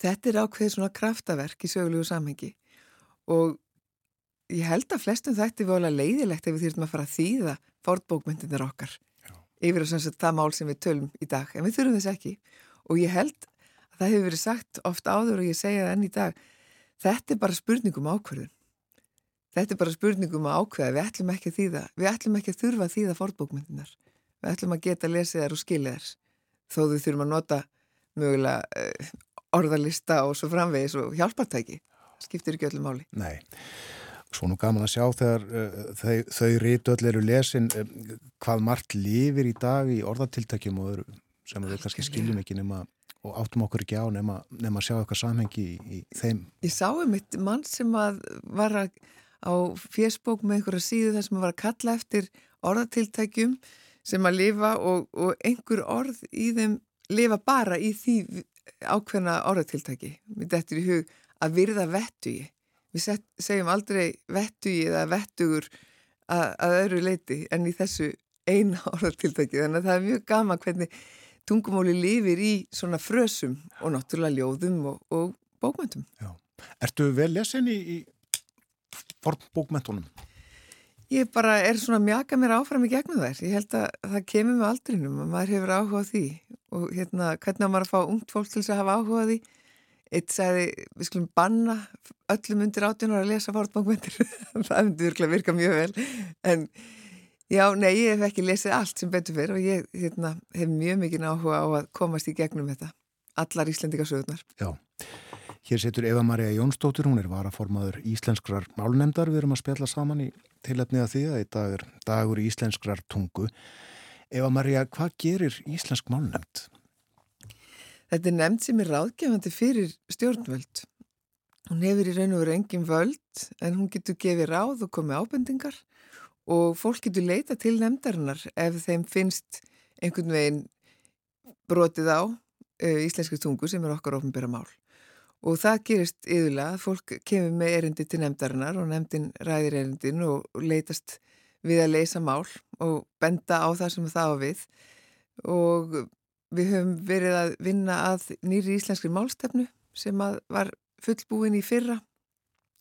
þetta er ákveðið svona kraftaverk í sögulegu samhengi. Og ég held að flestum þetta er volið leiðilegt ef við þurfum að fara að þýða fórtbókmyndirnir okkar Já. yfir að það mál sem við tölum í dag. En við þurfum þess ekki. Og ég held að það hefur verið sagt oft áður og ég segja það enn í dag þetta er bara spurningum ákverðun þetta er bara spurningum að ákveða við ætlum ekki að þýða, við ætlum ekki að þurfa að þýða fórtbókmyndirnar, við ætlum að geta lesa þær og skilja þær þó við þurfum að nota mögulega uh, orðalista og svo framvegis og hjálpartæki skiptir ekki öllum máli. Nei. Svo nú gaman að sjá þegar uh, þau, þau rítöll eru lesin uh, hvað margt lifir í dag í orðatiltækjum og öðru sem við kannski skiljum ekki nema og áttum okkur ekki á nema, nema að sjá eitthvað samhengi í, í þeim. Ég sá um eitt mann sem að var að, á fjersbók með einhverja síðu þar sem var að kalla eftir orðatiltækjum sem að lifa og, og einhver orð í þeim lifa bara í því ákveðna orðatiltæki. Þetta er í hug að virða vettu ég við set, segjum aldrei vettugi eða vettugur að, að öðru leiti en í þessu eina orðartiltæki þannig að það er mjög gama hvernig tungumóli lifir í svona frösum og náttúrulega ljóðum og, og bókmöntum. Já. Ertu vel lesin í, í fornbókmöntunum? Ég bara er svona að mjaka mér áfram í gegnum þær. Ég held að það kemur með aldrinum og maður hefur áhuga á því og hérna hvernig á maður að fá ungt fólk til þess að hafa áhuga á því. Eitt sagði, við skulum banna öllum undir átjónar að lesa fórtbankmyndir. það myndi virkulega virka mjög vel. En já, nei, ég hef ekki lesið allt sem betur fyrir og ég hérna, hef mjög mikið áhuga á að komast í gegnum þetta. Allar Íslendingasögurnar. Já. Hér setur Eva-Maria Jónsdóttir, hún er varaformaður íslenskrar málnemdar. Við erum að spjalla saman í tilhefniða því að í dag er dagur íslenskrar tungu. Eva-Maria, hvað gerir íslensk málnemd? Þetta er nefnd sem er ráðgefandi fyrir stjórnvöld. Hún hefur í raun og veru engin völd en hún getur gefið ráð og komið ábendingar og fólk getur leita til nefndarinnar ef þeim finnst einhvern veginn brotið á uh, íslenski tungu sem er okkar ofnbæra mál og það gerist yðurlega að fólk kemur með erindi til nefndarinnar og nefndin ræðir erindin og leitast við að leysa mál og benda á það sem það á við. Og við höfum verið að vinna að nýri íslenskri málstefnu sem var fullbúin í fyrra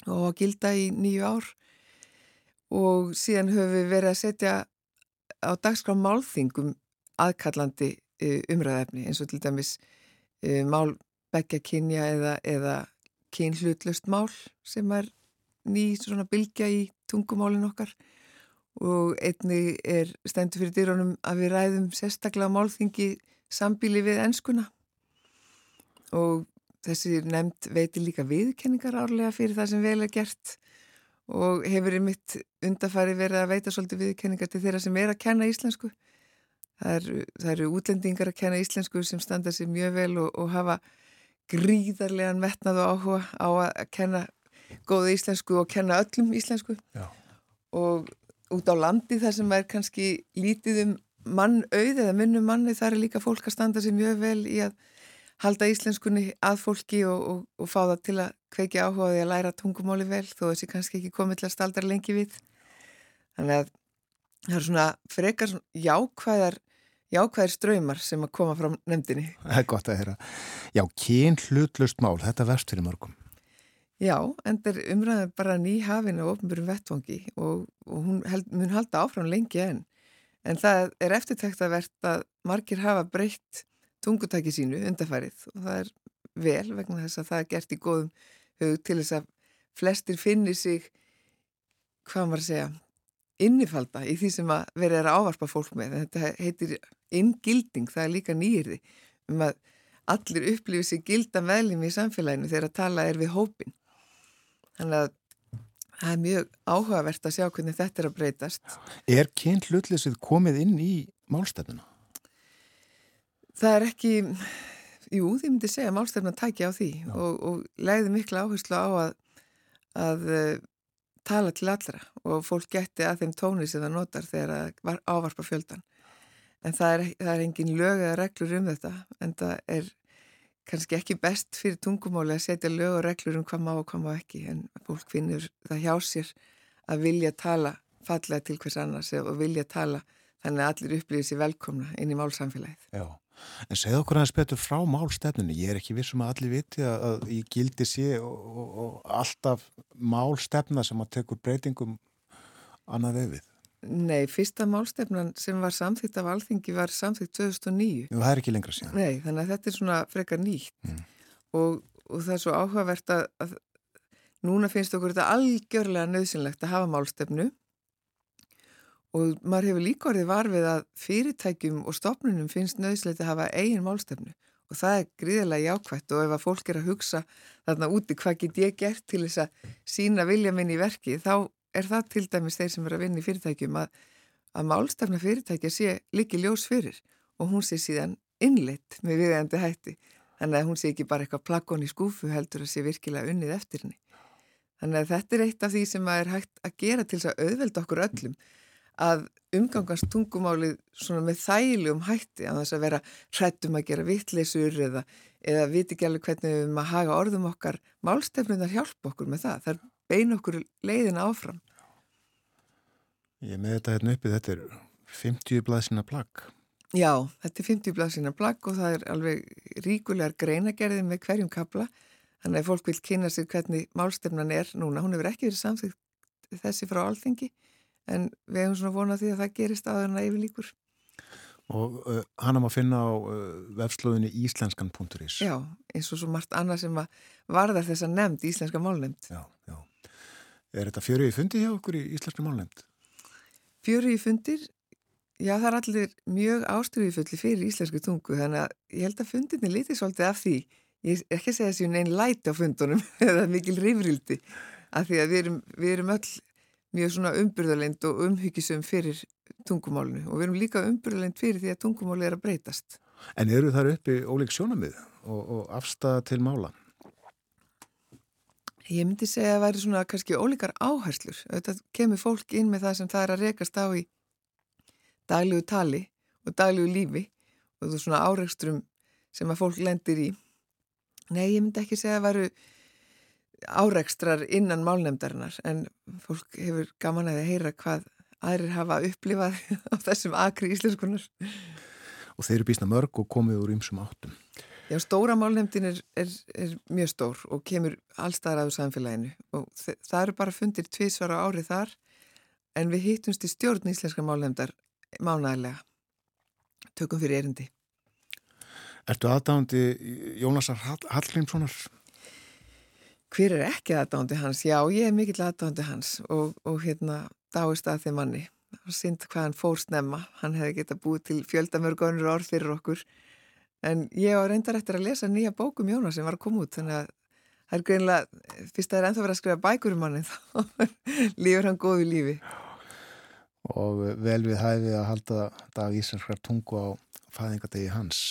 og gilda í nýju ár. Og síðan höfum við verið að setja á dagskrá málþingum aðkallandi eh, umræðefni eins og til dæmis eh, mál begja kynja eða, eða kynhlutlust mál sem er ný svona bylgja í tungumálin okkar og einni er stendur fyrir dýrónum að við ræðum sérstaklega málþingi sambíli við enskuna og þessi nefnd veitir líka viðkenningar árlega fyrir það sem vel er gert og hefur í mitt undafæri verið að veita svolítið viðkenningar til þeirra sem er að kenna íslensku. Það eru, það eru útlendingar að kenna íslensku sem standa sér mjög vel og, og hafa gríðarlegan metnað og áhuga á að kenna góða íslensku og kenna öllum íslensku Já. og út á landi þar sem er kannski lítið um mannauð eða minnum manni þar er líka fólk að standa sér mjög vel í að halda íslenskunni að fólki og, og, og fá það til að kveiki áhuga því að læra tungumáli vel þó þessi kannski ekki komið til að staldra lengi við þannig að það er svona frekar svona jákvæðar jákvæðir ströymar sem að koma frá nefndinni. Það er gott að heyra. Já, kyn hlutlust mál, þetta verst fyrir mörgum. Já, en það er umræðið bara ný hafinn á ofnbjörnum vettvangi og, og hún held, mun halda áfram lengi enn. En það er eftirtækt að verðt að margir hafa breytt tungutæki sínu undarfærið og það er vel vegna þess að það er gert í góðum hug til þess að flestir finnir sig, hvað maður að segja, innifalda í því sem að verið að ávarpa fólk með. Þetta heitir inngilding, það er líka nýjirði um að allir upplifið sér gilda meðlum í samfélaginu þegar að tala er við hópin. Þannig að það er mjög áhugavert að sjá hvernig þetta er að breytast. Er kyn hlutlisið komið inn í málstefnuna? Það er ekki, jú, því myndi segja að málstefnuna tækja á því og, og leiði mikla áherslu á að, að tala til allra og fólk geti að þeim tóni sem það notar þegar það ávarpa fjöldan. En það er, það er engin lög eða reglur um þetta en það er kannski ekki best fyrir tungumáli að setja lög og reglur um hvað má og hvað má ekki en fólk finnur það hjá sér að vilja tala fallega til hvers annars og vilja tala þannig að allir upplýðir sér velkomna inn í málsamfélagið. Já, en segð okkur aðeins betur frá málstefnunni. Ég er ekki vissum að allir viti að, ég gildi sé og, og, og alltaf málstefna sem að tekur breytingum annað við. Nei, fyrsta málstefnan sem var samþýtt af alþingi var samþýtt 2009. Jú, það er ekki lengra síðan. Nei, þannig að þetta er svona frekar nýtt mm. og, og það er svo áhugavert að, að núna finnst okkur þetta algjörlega nöðsynlegt að hafa málstefnu og maður hefur líka orðið varfið að fyrirtækjum og stopnunum finnst nöðsynlegt að hafa eigin málstefnu og það er gríðilega jákvægt og ef að fólk er að hugsa þarna úti hvað get ég gert til þess að sína vilja minn í verki þá er það til dæmis þeir sem er að vinna í fyrirtækjum að, að málstafna fyrirtækja sé líki ljós fyrir og hún sé síðan innleitt með viðeigandi hætti. Þannig að hún sé ekki bara eitthvað plakon í skúfu heldur að sé virkilega unnið eftir henni. Þannig að þetta er eitt af því sem er hægt að gera til þess að auðvelda okkur öllum að umgangast tungumálið svona með þægilegum hætti að þess að vera hrættum að gera vittleysur eða, eða viti ekki alveg hvernig við maður haga orðum okkar málstefnunar hjálpa okkur með það. Það er bein okkur leiðina áfram. Ég með þetta hérna uppi, þetta er 50 blaðsina plagg. Já, þetta er 50 blaðsina plagg og það er alveg ríkulegar greinagerði með hverjum kabla. Þannig að fólk vil kynna sig hvernig málstefnan er núna. Hún hefur ekki verið samþýtt þessi frá alþengi en við hefum svona vonað því að það gerist aðeins að yfir líkur. Og uh, hann er maður að finna á uh, vefslöðinni íslenskan.is. Já, eins og svo margt annað sem varðar þess að nefnd, íslenska málnefnd. Já, já. Er þetta fjöru í fundi hjá okkur í íslenska málnefnd? Fjöru í fundir, já það er allir mjög ástriðifulli fyrir íslensku tungu þannig að ég held að fundinni lítið svolítið af því. Ég er ekki að segja þessi einn læti á fundunum eða mikil rifrildi af því að við erum, við erum öll mjög svona umbyrðalend og umhyggisum fyrir tungumálinu og við erum líka umbyrðalend fyrir því að tungumáli er að breytast. En eru þar uppi ólík sjónamið og, og afstæða til mála? Ég myndi segja að það væri svona kannski ólíkar áherslur. Þetta kemur fólk inn með það sem það er að rekast á í daglegu tali og daglegu lífi og þú svona áreikstrum sem að fólk lendir í. Nei, ég myndi ekki segja að það væru áreikstrar innan málnefndarinnar en fólk hefur gaman að heyra hvað aðrir hafa upplifað á þessum akri íslenskunar. Og þeir eru bísna mörg og komið úr ymsum áttum. Já, stóra málnefndin er, er, er mjög stór og kemur allstaðar aðu samfélaginu og það eru bara fundir tvísvara árið þar en við hittumst í stjórn íslenska málnefndar mánægilega. Tökum fyrir erindi. Ertu aðdándi Jónasar Hallgrímssonar? Hver er ekki aðdándi hans? Já, ég er mikill aðdándi hans og, og hérna dáist að þeim manni. Synd hvað hann fór snemma. Hann hefði geta búið til fjöldamörgunur orð fyrir okkur En ég á reyndar eftir að lesa nýja bókum Jónas sem var að koma út þannig að það er greinlega, fyrst að það er ennþá verið að skrifa bækur um hann þá lífur hann góðu lífi. Og vel við hæfið að halda dag íslenskar tungu á fæðingadegi hans.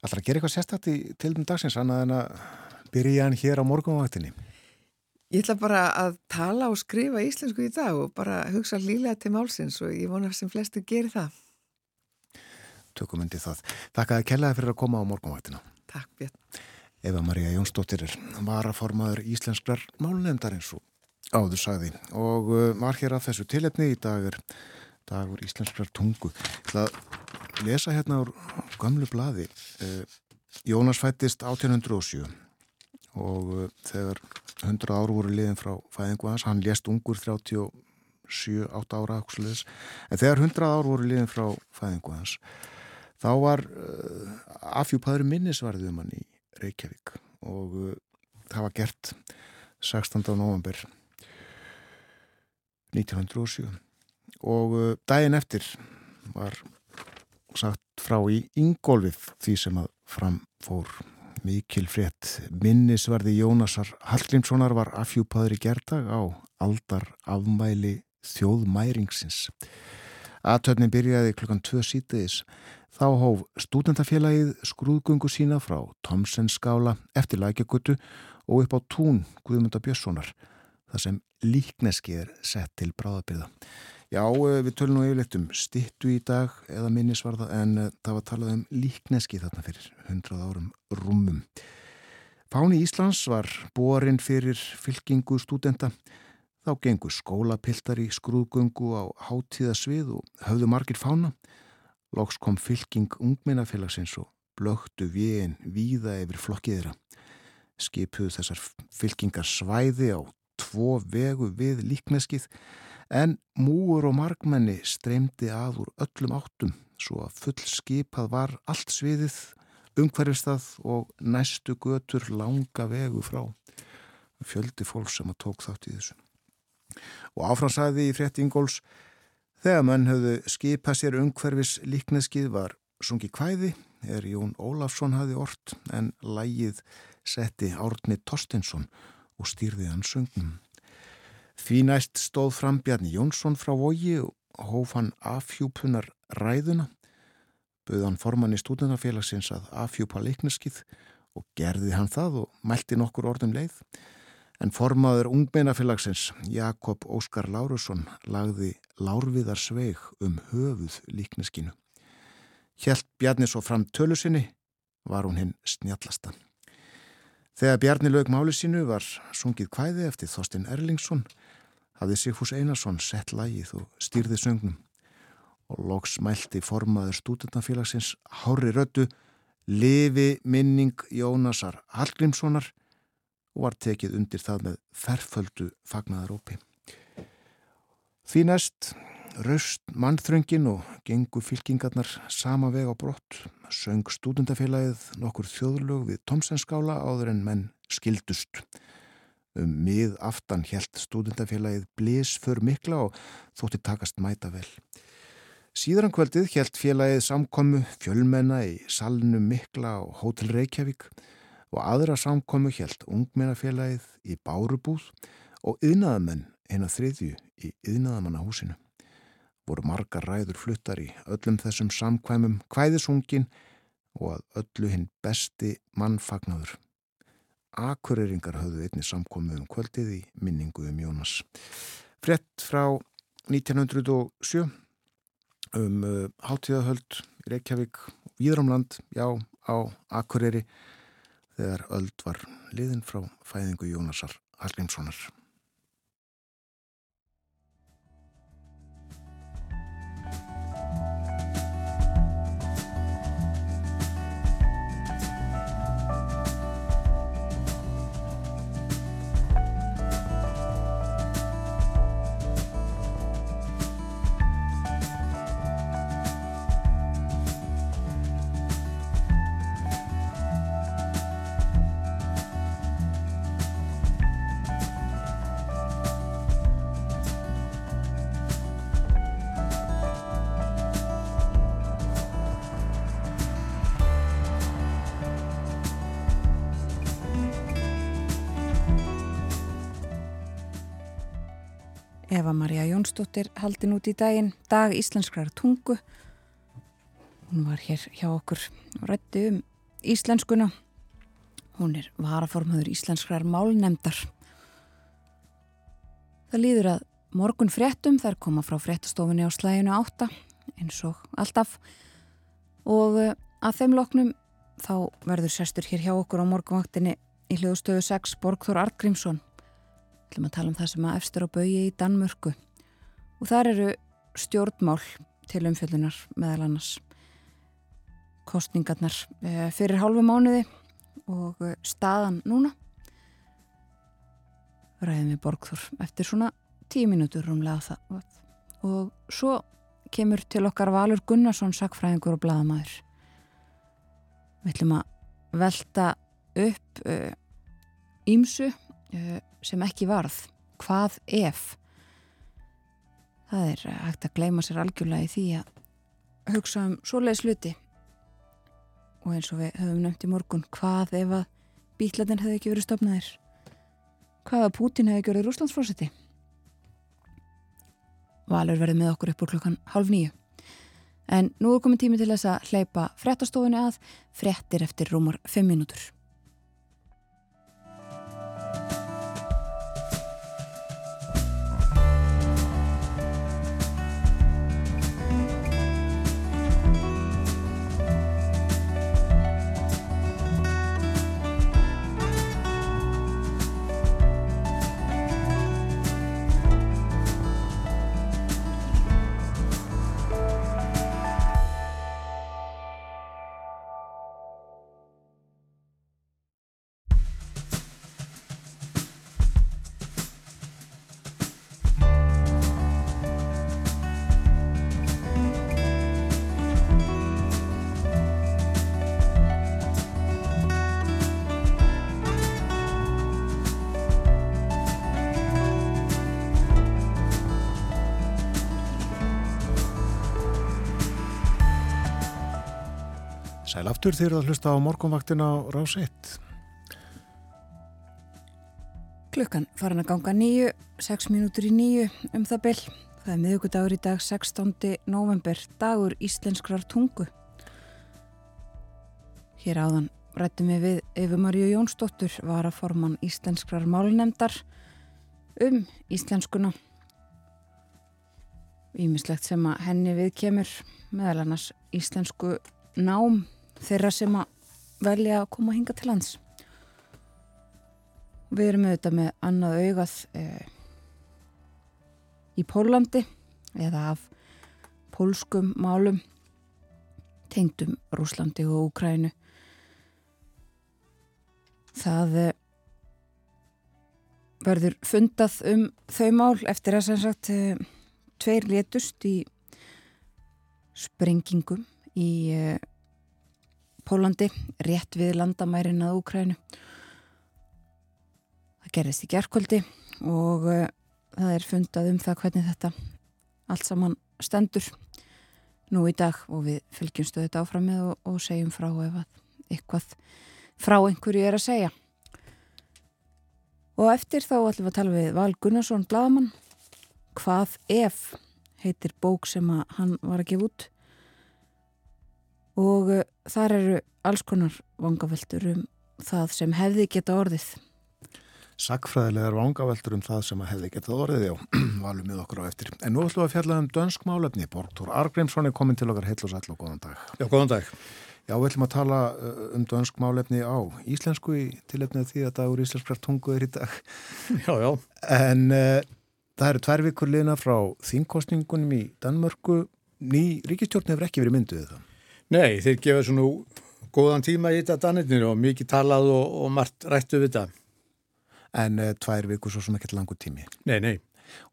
Alltaf að gera eitthvað sérstætt í tilum dagsins annað en að byrja hann hér á morgunvaktinni? Ég ætla bara að tala og skrifa íslensku í dag og bara hugsa lílega til málsins og ég vona sem flesti gerir það tökum undir það. Þakkaði kellaði fyrir að koma á morgunvættina. Takk Björn. Eva Maria Jónsdóttir var að formaður íslensklar málnefndar eins og áður sagði og uh, var hér að þessu tilefni í dagur, dagur íslensklar tungu. Það lesa hérna úr gamlu bladi. Uh, Jónas fættist 1807 og uh, þegar 100 ár voru liðin frá fæðingu hans, hann lést ungur 37-8 ára en þegar 100 ár voru liðin frá fæðingu hans þá var uh, afhjúpaður minnisvarðið um hann í Reykjavík og uh, það var gert 16. november 1907 og uh, daginn eftir var sagt frá í Ingólfið því sem að framfór mikil frétt minnisvarði Jónasar Hallgrímssonar var afhjúpaður í gerdag á aldar afmæli þjóðmæringsins aðtöfnin byrjaði klukkan 2 sítiðis Þá hóf stúdentafélagið skrúðgungu sína frá Tomsenskála eftir lækjagutu og upp á tún Guðmunda Björnssonar, þar sem líkneski er sett til bráðabyrða. Já, eh, við tölum nú yfirleitt um stittu í dag eða minnisvarða en eh, það var talað um líkneski þarna fyrir hundrað árum rúmum. Fáni Íslands var borin fyrir fylkingu stúdenta. Þá gengur skólapiltar í skrúðgungu á hátíðasvið og höfðu margir fána. Lóks kom fylking ungminnafélagsins og blöktu viðin víða yfir flokkiðra. Skipuðu þessar fylkingar svæði á tvo vegu við líkneskið en múur og markmenni streymdi að úr öllum áttum svo að full skipað var allt sviðið, umhverfistað og næstu götur langa vegu frá. Fjöldi fólk sem að tók þátt í þessu. Og áfransæði í frétti Ingóls Þegar mann höfðu skipað sér umhverfis líkneskið var sungi kvæði er Jón Ólafsson hafi orrt en lægið setti Árni Torstinsson og stýrði hann sungnum. Því næst stóð fram Bjarni Jónsson frá vogi og hóf hann afhjúpunar ræðuna, bauð hann formann í stúdunarfélagsins að afhjúpa líkneskið og gerði hann það og mælti nokkur orðum leið. En formaður ungmeinafélagsins Jakob Óskar Lárusson lagði Lárviðar sveig um höfuð líkneskinu. Hjælt Bjarni svo fram tölu sinni var hún hinn snjallasta. Þegar Bjarni lög máli sínu var sungið kvæði eftir Þorstin Erlingsson hafði Sigfús Einarsson sett lægið og stýrði söngnum og loks mælti formaður stúdentafélagsins Hári Rödu Livi minning Jónasar Hallgrímssonar og var tekið undir það með ferföldu fagnaðarópi. Því næst raust mannþröngin og gengu fylkingarnar sama veg á brott, söng stúdendafélagið nokkur þjóðlög við Tomsenskála áður en menn skildust. Um mið aftan helt stúdendafélagið blís för mikla og þótti takast mæta vel. Síðan kvöldið helt félagið samkomu fjölmenna í salnum mikla og hótel Reykjavík og aðra samkomu helt ungmennafélagið í Bárubúð og yðnaðamenn eina þriðju í yðnaðamannahúsinu voru margar ræður fluttar í öllum þessum samkvæmum kvæðisungin og að öllu hinn besti mannfagnadur. Akureyringar höfðu einni samkomið um kvöldið í minningu um Jónas. Frett frá 1907 um uh, hátíðahöld í Reykjavík og Víðramland, já, á Akureyri þegar öld var liðin frá fæðingu Jónasar Hallgrímssonar. Eva Maria Jónsdóttir haldin út í daginn, dag íslenskrar tungu. Hún var hér hjá okkur og rætti um íslenskuna. Hún er varaformaður íslenskrar málnemdar. Það líður að morgun fréttum, þær koma frá fréttastofunni á slæginu átta, eins og alltaf. Og eh, að þeim loknum þá verður sestur hér hjá okkur á morgunvaktinni í hljóðstöðu 6 Borgþór Artgrímsson ætlum að tala um það sem að efstur á baui í Danmörku. Og þar eru stjórnmál til umfjöldunar meðal annars. Kostningarnar eh, fyrir hálfu mánuði og eh, staðan núna. Ræðum við Borgþór eftir svona tíu mínútur rúmlega það. Og svo kemur til okkar Valur Gunnarsson sakfræðingur og bladamæður við ætlum að velta upp ímsu uh, uh, sem ekki varð. Hvað ef? Það er hægt að gleima sér algjörlega í því að hugsa um svoleiðis luti og eins og við höfum nefnt í morgun hvað ef að bítlatin hefði ekki verið stopnaðir hvað ef Putin hefði verið rúslandsfórseti Valur verið með okkur upp úr klokkan halv nýju en nú er komið tími til þess að hleypa frettastofunni að frettir eftir rúmar 5 mínútur aftur þeir að hlusta á morgunvaktin á rás 1. Klukkan farin að ganga nýju, 6 mínútur í nýju um það byll. Það er miðugudagur í dag 16. november, dagur íslenskrar tungu. Hér áðan rættum við við Efu Maríu Jónsdóttur, var að forman íslenskrar málnemdar um íslenskuna. Ímislegt sem að henni við kemur meðal annars íslensku nám þeirra sem að velja að koma að hinga til lands. Við erum auðvitað með annað augað eh, í Pólandi eða af pólskum málum tengdum Rúslandi og Úkrænu. Það eh, verður fundað um þau mál eftir að sem sagt eh, tveir letust í sprengingum í uh, Pólandi, rétt við landamærin að Úkrænu. Það gerist í gerðkvöldi og uh, það er fundað um það hvernig þetta allt saman stendur nú í dag og við fylgjum stöðut áfram með og, og segjum frá ef að eitthvað frá einhverju er að segja. Og eftir þá ætlum við að tala við Val Gunnarsson Bladamann. Hvað ef heitir bók sem hann var að gefa út og uh, þar eru alls konar vangaveltur um það sem hefði geta orðið. Sackfræðilegar vangaveltur um það sem hefði geta orðið, já, valum við okkur á eftir. En nú ætlum við að fjalla um dönsk málefni. Borgtúr Argrímsson er komin til okkar heil og sætla og góðan dag. Já, góðan dag. Já, við ætlum að tala um dönsk málefni á íslensku í tilefnið því að dagur íslenskrar tungu er í dag. Já, já. En uh, það eru tvær vikur liðna frá þingkostningunum í Danmörku. Ný ríkistjórn hefur ekki verið mynduð það. Nei, þeir gefa svona góðan tíma í þetta danirnir og mikið talað og, og margt rættu við þetta. En uh, tvær vikur svo sem ekkert langur tími. Nei, nei.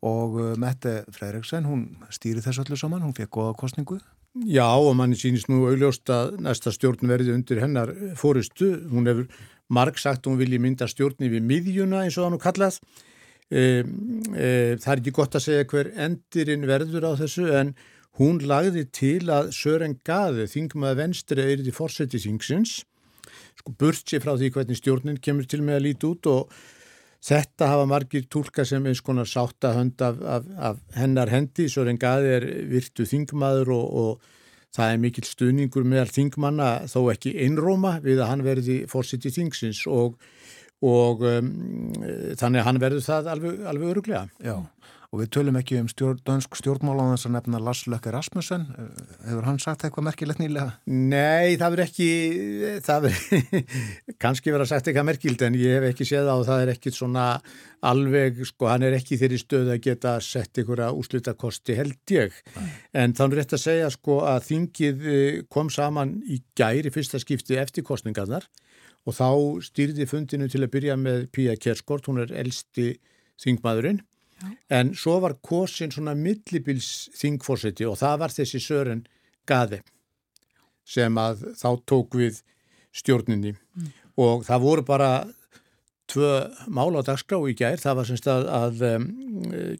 Og uh, Mette Freyriksson, hún stýri þessu öllu saman, hún fekk góða kostningu. Já, og manni sínist nú augljóst að næsta stjórn verði undir hennar fóristu. Hún hefur marg sagt hún vilji mynda stjórni við miðjuna eins og það nú kallað. E, e, það er ekki gott að segja hver endirinn verður á þessu en hún lagði til að Sören Gaði, þingmaði venstri eirði fórseti þingsins, sko burt sér frá því hvernig stjórnin kemur til með að líti út og Þetta hafa margir tólka sem eins konar sáttahönd af, af, af hennar hendi, Sören Gaði er virtu þingmaður og, og það er mikill stuðningur meðal þingmanna þó ekki einróma við að hann verði fórsitt í þingsins og, og um, þannig að hann verður það alveg, alveg öruglega. Já, og við tölum ekki um stjórn, dönsk stjórnmálan þess að nefna Lars Lökke Rasmussen. Hefur hann sagt eitthvað merkilegt nýlega? Nei, það verður ekki, það verður kannski verið að sagt eitthvað merkild en ég hef ekki séð á það er ekkit svona alveg, sko, hann er ekki þeirri stöð að geta sett einhverja úslutakosti held ég. Nei. En þannig rétt að segja sko að þingið kom saman í gæri fyrsta skipti eftir kostningarnar og þá stýrði fundinu til að byrja með Pía Kerskort, hún er elsti þingmaðurinn Já. en svo var kosin svona millibils þingforseti og það var þessi Sören Gaði sem að þá tók við stjórninni mm. og það voru bara tvö mál á dagskrá í gær, það var semst að, að um,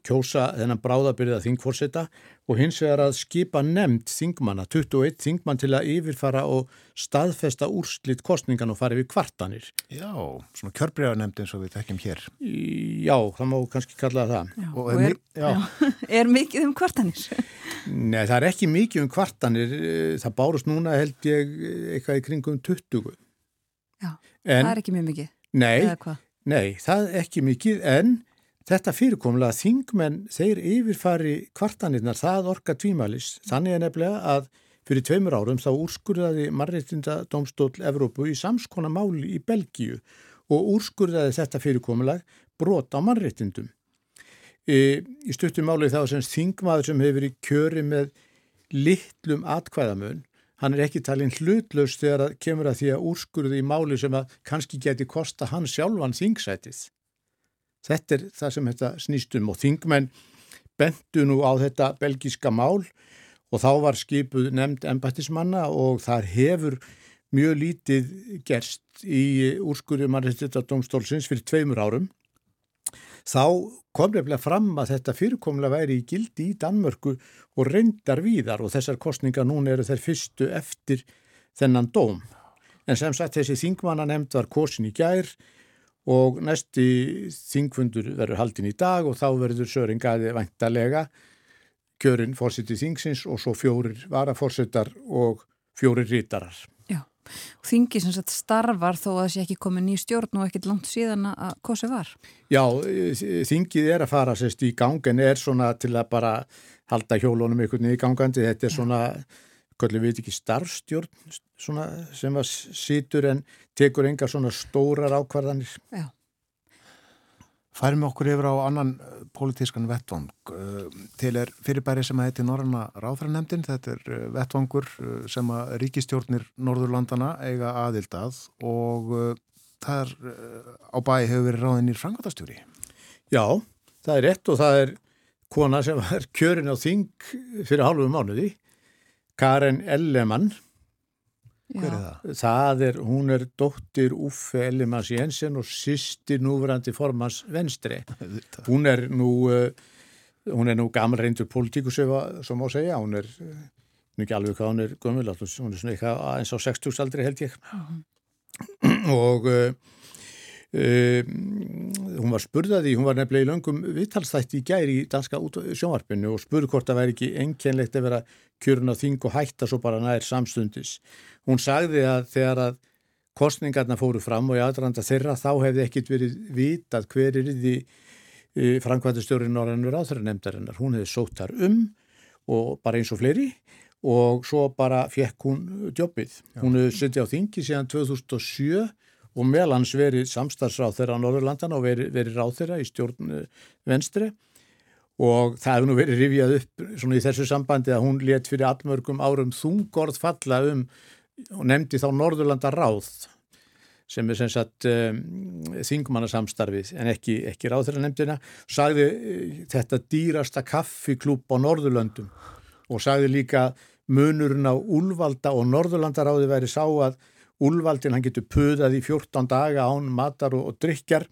kjósa þennan bráðabyrða þingforseta og hins vegar að skipa nefnd þingmanna, 21 þingmann til að yfirfara og staðfesta úrslitt kostningan og fara við kvartanir. Já, svona kjörbregarnemnd eins og við tekjum hér. Já, það má kannski kalla það. Já, og er, já. Já, er mikið um kvartanir? Nei, það er ekki mikið um kvartanir, það bárust núna held ég eitthvað í kringum 20. Já, en, það er ekki mjög mikið. Nei, nei, það er ekki mikið en þetta fyrirkomlega þingmenn þeir yfirfari kvartanirnar það orka tvímælis. Þannig er nefnilega að fyrir tveimur árum þá úrskurðaði Marreitinda Dómstól Evrópu í samskona máli í Belgíu og úrskurðaði þetta fyrirkomlega brot á Marreitindum. E, í stuttum máli þá sem þingmaður sem hefur verið kjöri með litlum atkvæðamun hann er ekki talinn hlutlaus þegar að kemur að því að úrskurði í máli sem að kannski geti kosta hann sjálfan þingsætið. Þetta er það sem þetta snýstum og þingmenn bentu nú á þetta belgíska mál og þá var skipuð nefnd embættismanna og þar hefur mjög lítið gerst í úrskurði mannreitita domstólsins fyrir tveimur árum. Þá kom nefnilega fram að þetta fyrirkomlega væri í gildi í Danmörku og reyndar víðar og þessar kostningar núna eru þeir fyrstu eftir þennan dóm. En sem sagt þessi þingmanna nefnd var kosin í gær og næsti þingfundur verður haldin í dag og þá verður Söringaði væntalega kjörinn fórsetið þingsins og svo fjórir varaforsetar og fjórir rítarar. Þingi sem sagt starfar þó að sé ekki komið ný stjórn og ekkit langt síðan að sem var? Já, þingið er að fara sérst í gang en er svona til að bara halda hjólunum einhvern veginn í gangandi. Þetta er svona, hvernig við veit ekki, starfstjórn sem að situr en tekur enga svona stórar ákvarðanir. Já. Færum okkur yfir á annan uh, pólitískan vettvang. Uh, til er fyrirbæri sem að heiti Norranna Ráðræðanemdin. Þetta er uh, vettvangur sem að ríkistjórnir Norðurlandana eiga aðildað og það er á bæi hefur verið ráðinir frangvátastjóri. Já, það er rétt og það er kona sem var kjörin á þing fyrir hálfum mánuði, Karen Ellemann. Hver er það? Það er, hún er dóttir Uffe Ellemans Jensen og sýstir núverandi formans venstri. Hún er nú, uh, hún er nú gammal reyndur politíkus sem má segja, hún er ekki alveg hvað hún er gömul, hún er svona eitthvað eins á 60 aldri held ég. og uh, hún var spurðaði, hún var nefnilega í löngum viðtalstætti í gæri í danska sjónvarpinu og spurði hvort það væri ekki enkenlegt að vera kjörun á þing og hætta svo bara nær samstundis. Hún sagði að þegar að kostningarna fóru fram og í aðranda þeirra þá hefði ekkit verið vitað hver er því framkvæmtastjórin Norrannur áþræðanemdarinnar. Hún hefði sótt þar um og bara eins og fleiri og svo bara fekk hún. Já. Hún hefði sittið á þingi síðan 2007 og meðlans verið samstagsráð þeirra á Norðurlandana og verið, verið ráð þeirra í stjórn venstri og það hefði nú verið rifjað upp svona í þessu sambandi að hún let fyrir allmörgum árum þungorð falla um og nefndi þá Norðurlanda ráð sem er sem sagt um, þingmannasamstarfið en ekki, ekki ráð þeirra nefndina sagði uh, þetta dýrasta kaffiklúp á Norðurlöndum. Og sagði líka munurinn á Úlvalda og Norðurlandaráði væri sá að Úlvaldin hann getur puðað í 14 daga án matar og, og drikjar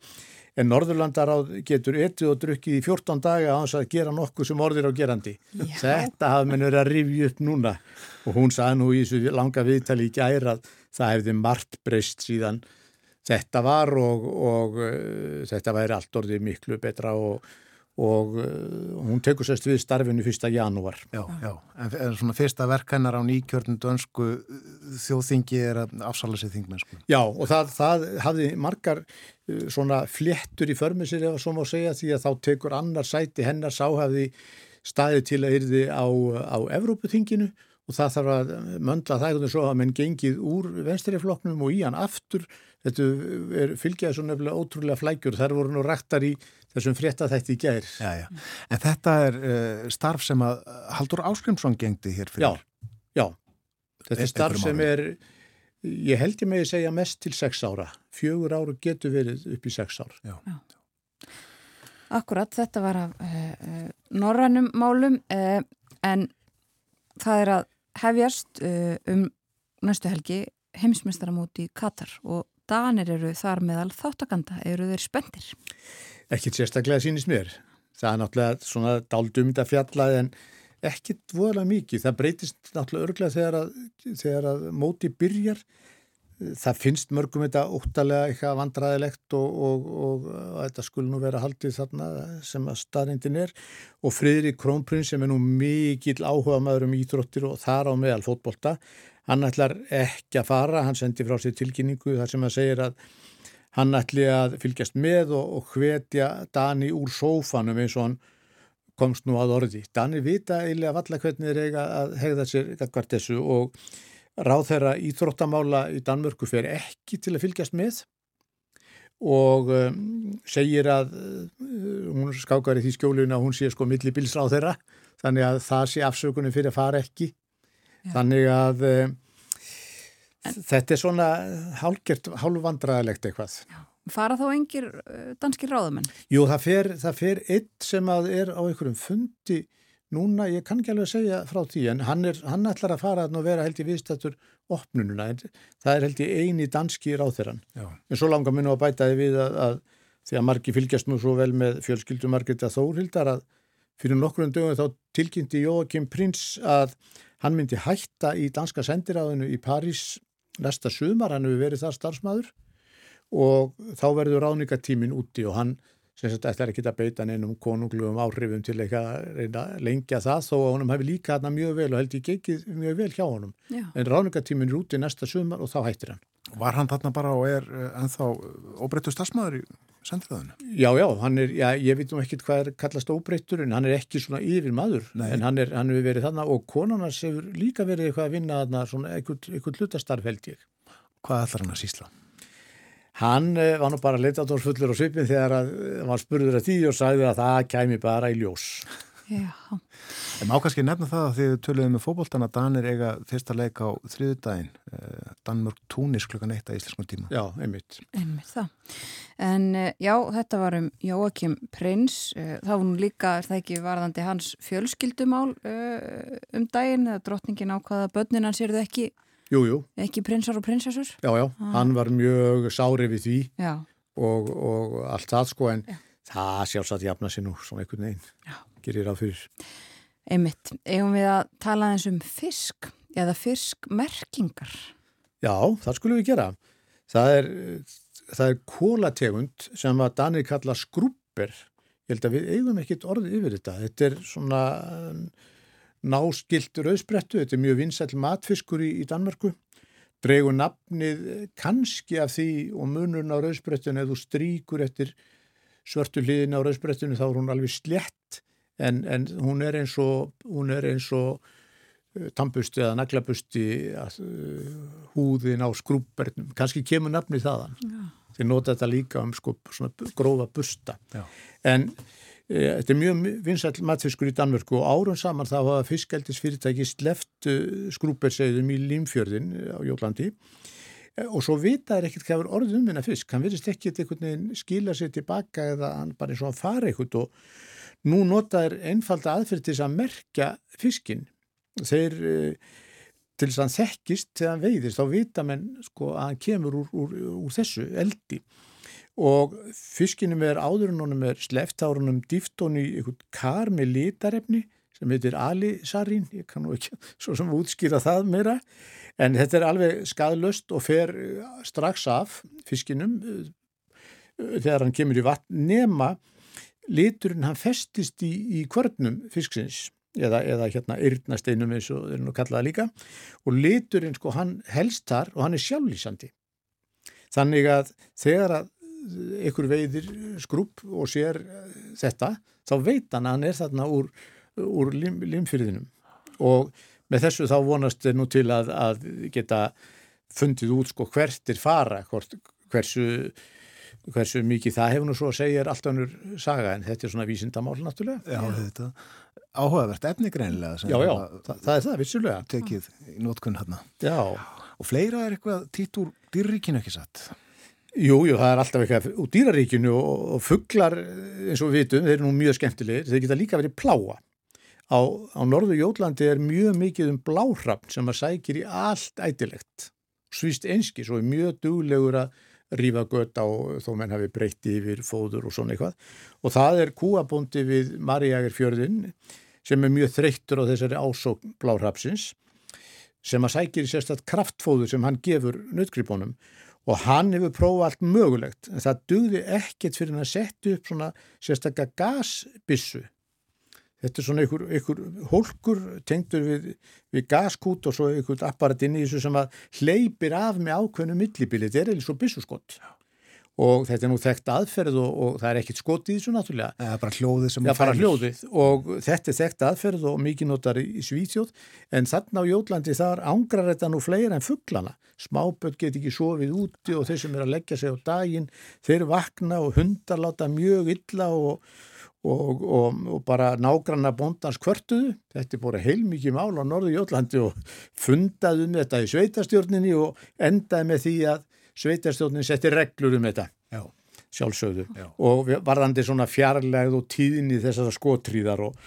en Norðurlandaráð getur etið og drukkið í 14 daga á þess að gera nokkuð sem orðir á gerandi. Já. Þetta hafði menn verið að rifja upp núna og hún sagði nú í þessu langa viðtali í gæra að það hefði margt breyst síðan þetta var og, og uh, þetta væri allt orðið miklu betra og og uh, hún tekur sérst við starfinu fyrsta janúar. Já, já, en svona fyrsta verk hennar á nýkjörnum dönsku uh, þjóðþingi er að afsala sér þingmennsku. Já, og það, það hafði margar uh, svona fléttur í förmið sér ef að svo má segja því að þá tekur annar sæti hennar sáhafði staði til að yrði á, á Evrópuþinginu og það þarf að möndla það eitthvað svo að menn gengið úr venstrifloknum og í hann aftur. Þetta er fylgjaði svo nefnilega ótrúlega flækjur. Þar voru nú rættar í þessum frétta þetta í gær. Já, já. En þetta er uh, starf sem að Haldur Áskrimsson gengdi hér fyrir. Já, já. Þetta er starf sem er, ég held ég með að segja mest til sex ára. Fjögur ára getur verið upp í sex ár. Já. já. Akkurat, þetta var af uh, uh, norrannum málum en það er að hefjast um næstu helgi heimsmyndstaramóti í Katar og Danir eru þar meðal þáttakanda, eru þeir spendir? Ekkit sérstaklega sínist mér. Það er náttúrulega svona daldumita fjallað en ekkit voðalega mikið. Það breytist náttúrulega örglega þegar að, þegar að móti byrjar. Það finnst mörgum þetta óttalega eitthvað vandræðilegt og, og, og, og þetta skul nú vera haldið þarna sem að staðrindin er og Friðri Krónprins sem er nú mikil áhuga maður um íþróttir og þar á meðal fótbolta hann ætlar ekki að fara, hann sendi frá sér tilkynningu þar sem að segir að hann ætli að fylgjast með og, og hvetja Dani úr sófanum eins og hann komst nú að orði. Dani vita eiginlega valla hvernig þeir eiga að hegða sér hvert þessu og ráð þeirra íþróttamála í Danmörku fer ekki til að fylgjast með og um, segir að uh, hún skákar í því skjólinu að hún sé sko milli bilsráð þeirra þannig að það sé afsökunum fyrir að fara ekki Já. þannig að um, Þetta er svona hálfgert, hálfvandræðilegt eitthvað. Já. Fara þá engir uh, danskir ráðamenn? Jú, það fer, það fer eitt sem að er á einhverjum fundi núna, ég kann ekki alveg að segja frá því, en hann, er, hann ætlar að fara að vera held í viðstættur opnununa, en það er held í eini danski ráðherran. Já. En svo langar mér nú að bætaði við að, að því að margi fylgjast nú svo vel með fjölskyldumarketa Þórhildar að fyrir nokkurinn dögum þá tilkynnti Jóakim Prins að hann myndi hætta í danska sendiráðinu í París næsta sumar, hann hefur verið það starfsmæður og þá verður ráningatímin úti og hann sem sagt ætlar ekki að beita neinum konunglugum áhrifum til eitthvað að reyna lengja það þó að honum hefur líka hann mjög vel og held ég gekið mjög vel hjá honum Já. en ráningatímin er úti næsta sumar og þá hættir hann. Var hann þarna bara og er ennþá óbreyttu starfsmæður í sendriðaðinu? Já, já, hann er, já, ég veit nú ekkit hvað er kallast óbreyttur en hann er ekki svona yfir maður Nei. en hann, er, hann hefur verið þarna og konunars hefur líka verið eitthvað að vinna þarna svona eitthvað hlutastarf held ég. Hvað ætlar hann að sísla? Hann eh, var nú bara leitadórsfullur og svipin þegar hann var spurður að því og sagði að það kæmi bara í ljós. Já. En má kannski nefna það að því við töluðum með fókbóltana Danir eiga fyrsta leik á þriðudaginn eh, Danmörk túnis klukkan eitt að íslenskum tíma. Já, einmitt. Einmitt það. En eh, já, þetta var um Jóakim Prins. Eh, Það var nú líka, er það ekki varðandi hans fjölskyldumál eh, um daginn, eða drottningin ákvaða börnin hans eru ekki, Jú, jú, ekki prinsar og prinsessur. já, já, hann var mjög sári við því Já, og, og allt það sko en Já. Það sjálfsagt jafna sér nú svona einhvern veginn. Já. Gerir ráð fyrir. einmitt. Eigum við að tala eins um fisk eða fiskmerkingar. Já, það skulum við gera. Það er, það er kólategund sem að Danir kalla skrúper. Ég held að við eigum ekkit orðið yfir þetta. Þetta er svona náskilt rauðsprettu. Þetta er mjög vinsæl matfiskur í, í Danmörku. Dregur nafnið kannski af því og munurinn á rauðsprettinu ef þú stríkur eftir svörtu hliðin á rauðsprettinu þá er hún alveg slett en, en hún er eins og, hún er eins og tambusti eða naglabusti uh, húðin á skrúbernum kannski kemur nafni þaðan Já. þeir nota þetta líka um sko, grófa busta Já. en e, þetta er mjög vinsæll matfiskur í Danmörku og árum saman þá hafa fiskeldis fyrirtæki sleft uh, skrúberseiðum í Límfjörðin á Jólandi E, og svo vita er ekkert hvað er orðið um hennar fisk. Hann verðist ekki einhvern veginn skila sér tilbaka eða hann bara eins og hann fara eitthvað og nú nota er einfalda aðferð til þess að merkja fiskinn. Þeir eh, til þess að hann þekkist þegar hann veiðist, þá vita menn sko að hann kemur úr, úr, úr þessu eldi. Og fiskinum er áður en honum er sleft þá er honum dýft hon í einhvern kar með litarefni sem heitir alisarín, ég kann nú ekki svo sem útskýra það meira en þetta er alveg skadlöst og fer eh, strax af fiskinum eh, þegar hann kemur í vatn nema liturinn hann festist í, í kvörnum fisksins eða, eða hérna yrnasteinum eins og þeir nú kallaða líka og liturinn sko hann helst þar og hann er sjálflýsandi. Þannig að þegar að ykkur veiðir skrúp og sér þetta þá veit hann að hann er þarna úr, úr lim, limfyrðinum og með þessu þá vonast þeir nú til að, að geta fundið út sko hvert er fara hvort, hversu hversu mikið það hefur nú svo að segja er allt önnur saga en þetta er svona vísindamál náttúrulega. Já, þetta áhugavert efni greinilega sem Já, já, það, það er það, vissulega. tekið í nótkunn hérna. Já, Og fleira er eitthvað týtt úr dýrríkinu ekki satt. jú, jú, það er alltaf eitthvað úr dýraríkinu og, og fugglar eins og við vitum, þeir eru nú mjög skemmtilegir, þeir geta líka verið pláa. Á, á norðu Jólandi er mjög mikið um bláhrafn sem að sækir í allt ætilegt. Svíst einski, svo er mjög duglegur að rífa gött á þó menn hafi breytti yfir fóður og svona eitthvað. Og það er kúabóndi við Maríagerfjörðin sem er mjög þreyttur á þessari ásókn blárhapsins sem að sækir í sérstætt kraftfóður sem hann gefur nötgripunum og hann hefur prófað allt mögulegt en það dugði ekkert fyrir hann að setja upp svona sérstakka gasbissu þetta er svona einhver, einhver hólkur tengdur við, við gaskút og svo einhver apparat inn í þessu sem að hleypir af með ákveðnu millibili, þetta er eða svo bissuskott og þetta er nú þekkt aðferð og, og það er ekkert skott í þessu náttúrulega. Það er bara hljóðið sem hún fara hljóðið. Og þetta er þekkt aðferð og mikið notar í Svíþjóð. En þarna á Jólandi þar ángrar þetta nú fleira en fugglana. Smáböld get ekki sofið úti og þeir sem er að leggja sig á daginn, þeir vakna og hundar láta mjög illa og, og, og, og bara nágranna bóndans kvörtuðu. Þetta er bara heilmikið mál á Norðu Jólandi og fundaði um þetta í sveitastjórninni og endaði með því að sveitastjórnin setti reglur um þetta Já. sjálfsögðu Já. og varðandi svona fjarlægð og tíðinni þessara skotríðar og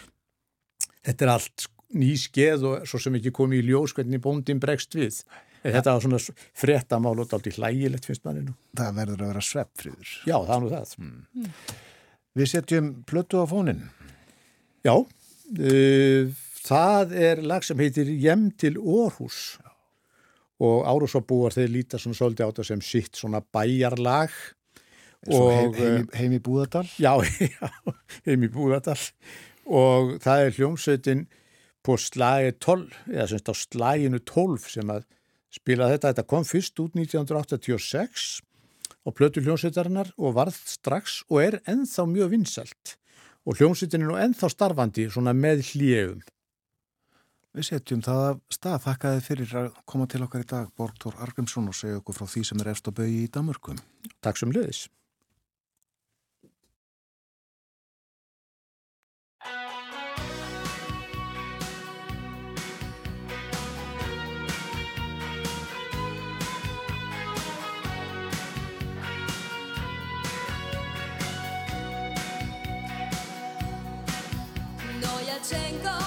þetta er allt ný skeð og svo sem ekki komið í ljós hvernig bóndin bregst við. Þetta var svona fréttamál og daldi hlægilegt finnst manni nú. Það verður að vera sveppfríður. Já, það er nú það. Við setjum plötu á fónin. Já, uh, það er lag sem heitir Jem til Orhus og Árúsabúar þeir líta svona svolítið á þetta sem sitt svona bæjarlag Svo heim, og heim, í- heim í Búðardal. Já, já, heim í Búðardal og það er hljómsveitin på slagi 12 eða semst á slaginu 12 sem að spila þetta. Þetta kom fyrst út 1986 á plötu hljómsveitarinnar og varð strax og er ennþá mjög vinsælt og hljómsveitin er nú ennþá starfandi svona með hljöfum. Við setjum það af stað. Þakkaði fyrir að koma til okkar í dag, Borgtór Argrimsson, og segja okkur frá því sem er efst á bögi í Damörkum. Takk sem löðis. Marchenko.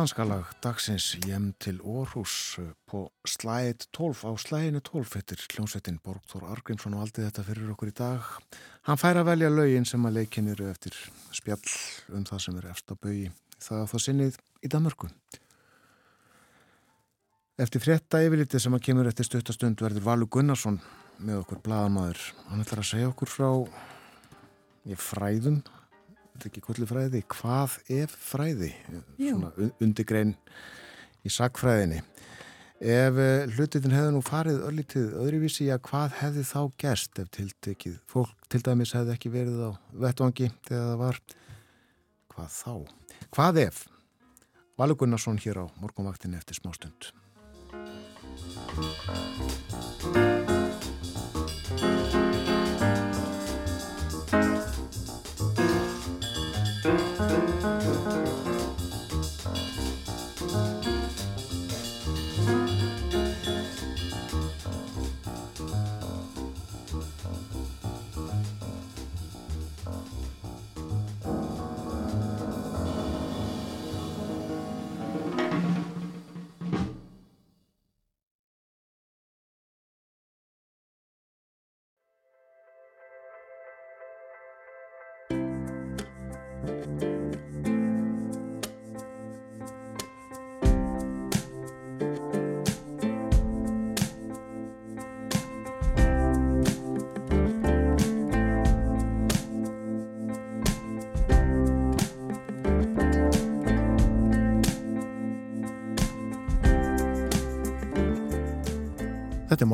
danskalag dagsins hjem til Orhus på slæðið 12 á slæðinu 12 eftir hljómsveitin Borgþór Argrímsson og aldrei þetta fyrir okkur í dag. Hann fær að velja laugin sem að leikin eru eftir. Spjall um það sem eru eftir að bau það að það sinnið í Danmörku. Eftir frétta yfirliti sem að kemur eftir stöttastund verður Valur Gunnarsson með okkur bladamæður hann ætlar að segja okkur frá ég fræðum þetta ekki kvöllufræði, hvað ef fræði, Jú. svona undirgrein í sakfræðinni. Ef eh, hlutin hefði nú farið öllitið öðruvísi, já hvað hefði þá gerst ef tiltekið? Fólk til dæmis hefði ekki verið á vettvangi þegar það var. Hvað þá? Hvað ef? Valur Gunnarsson hér á morgunvaktinni eftir smá stund.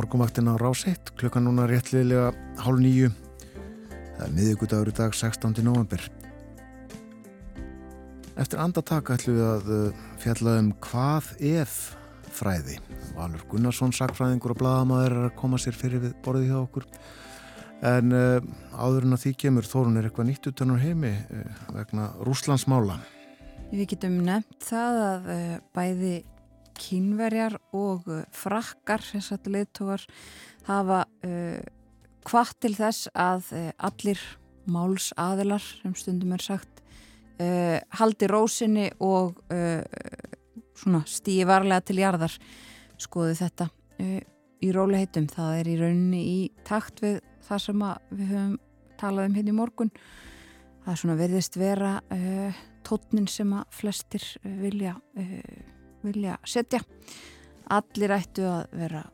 Þetta morgumvaktin á Ráseitt, klukkan núna réttliðilega hálf nýju. Það er miðugudagur í dag 16. november. Eftir andatak ætlum við að uh, fjalla um hvað ef fræði. Valur Gunnarsson, sakfræðingur og bladamæður er að koma sér fyrir við borðið hjá okkur. En uh, áður en að því kemur þórun er eitthvað nýtt utan á heimi uh, vegna Rúslandsmála. Við getum nefnt það að uh, bæði kínverjar og uh, frakkar, þess að leittógar, hafa uh, hvað til þess að uh, allir máls aðilar, sem stundum er sagt, uh, haldi rósinni og uh, stíi varlega til jarðar skoðu þetta uh, í róliheitum. Það er í rauninni í takt við það sem við höfum talað um hérna í morgun. Það er svona verðist vera tótnin sem að flestir vilja vilja setja. Allir ættu að vera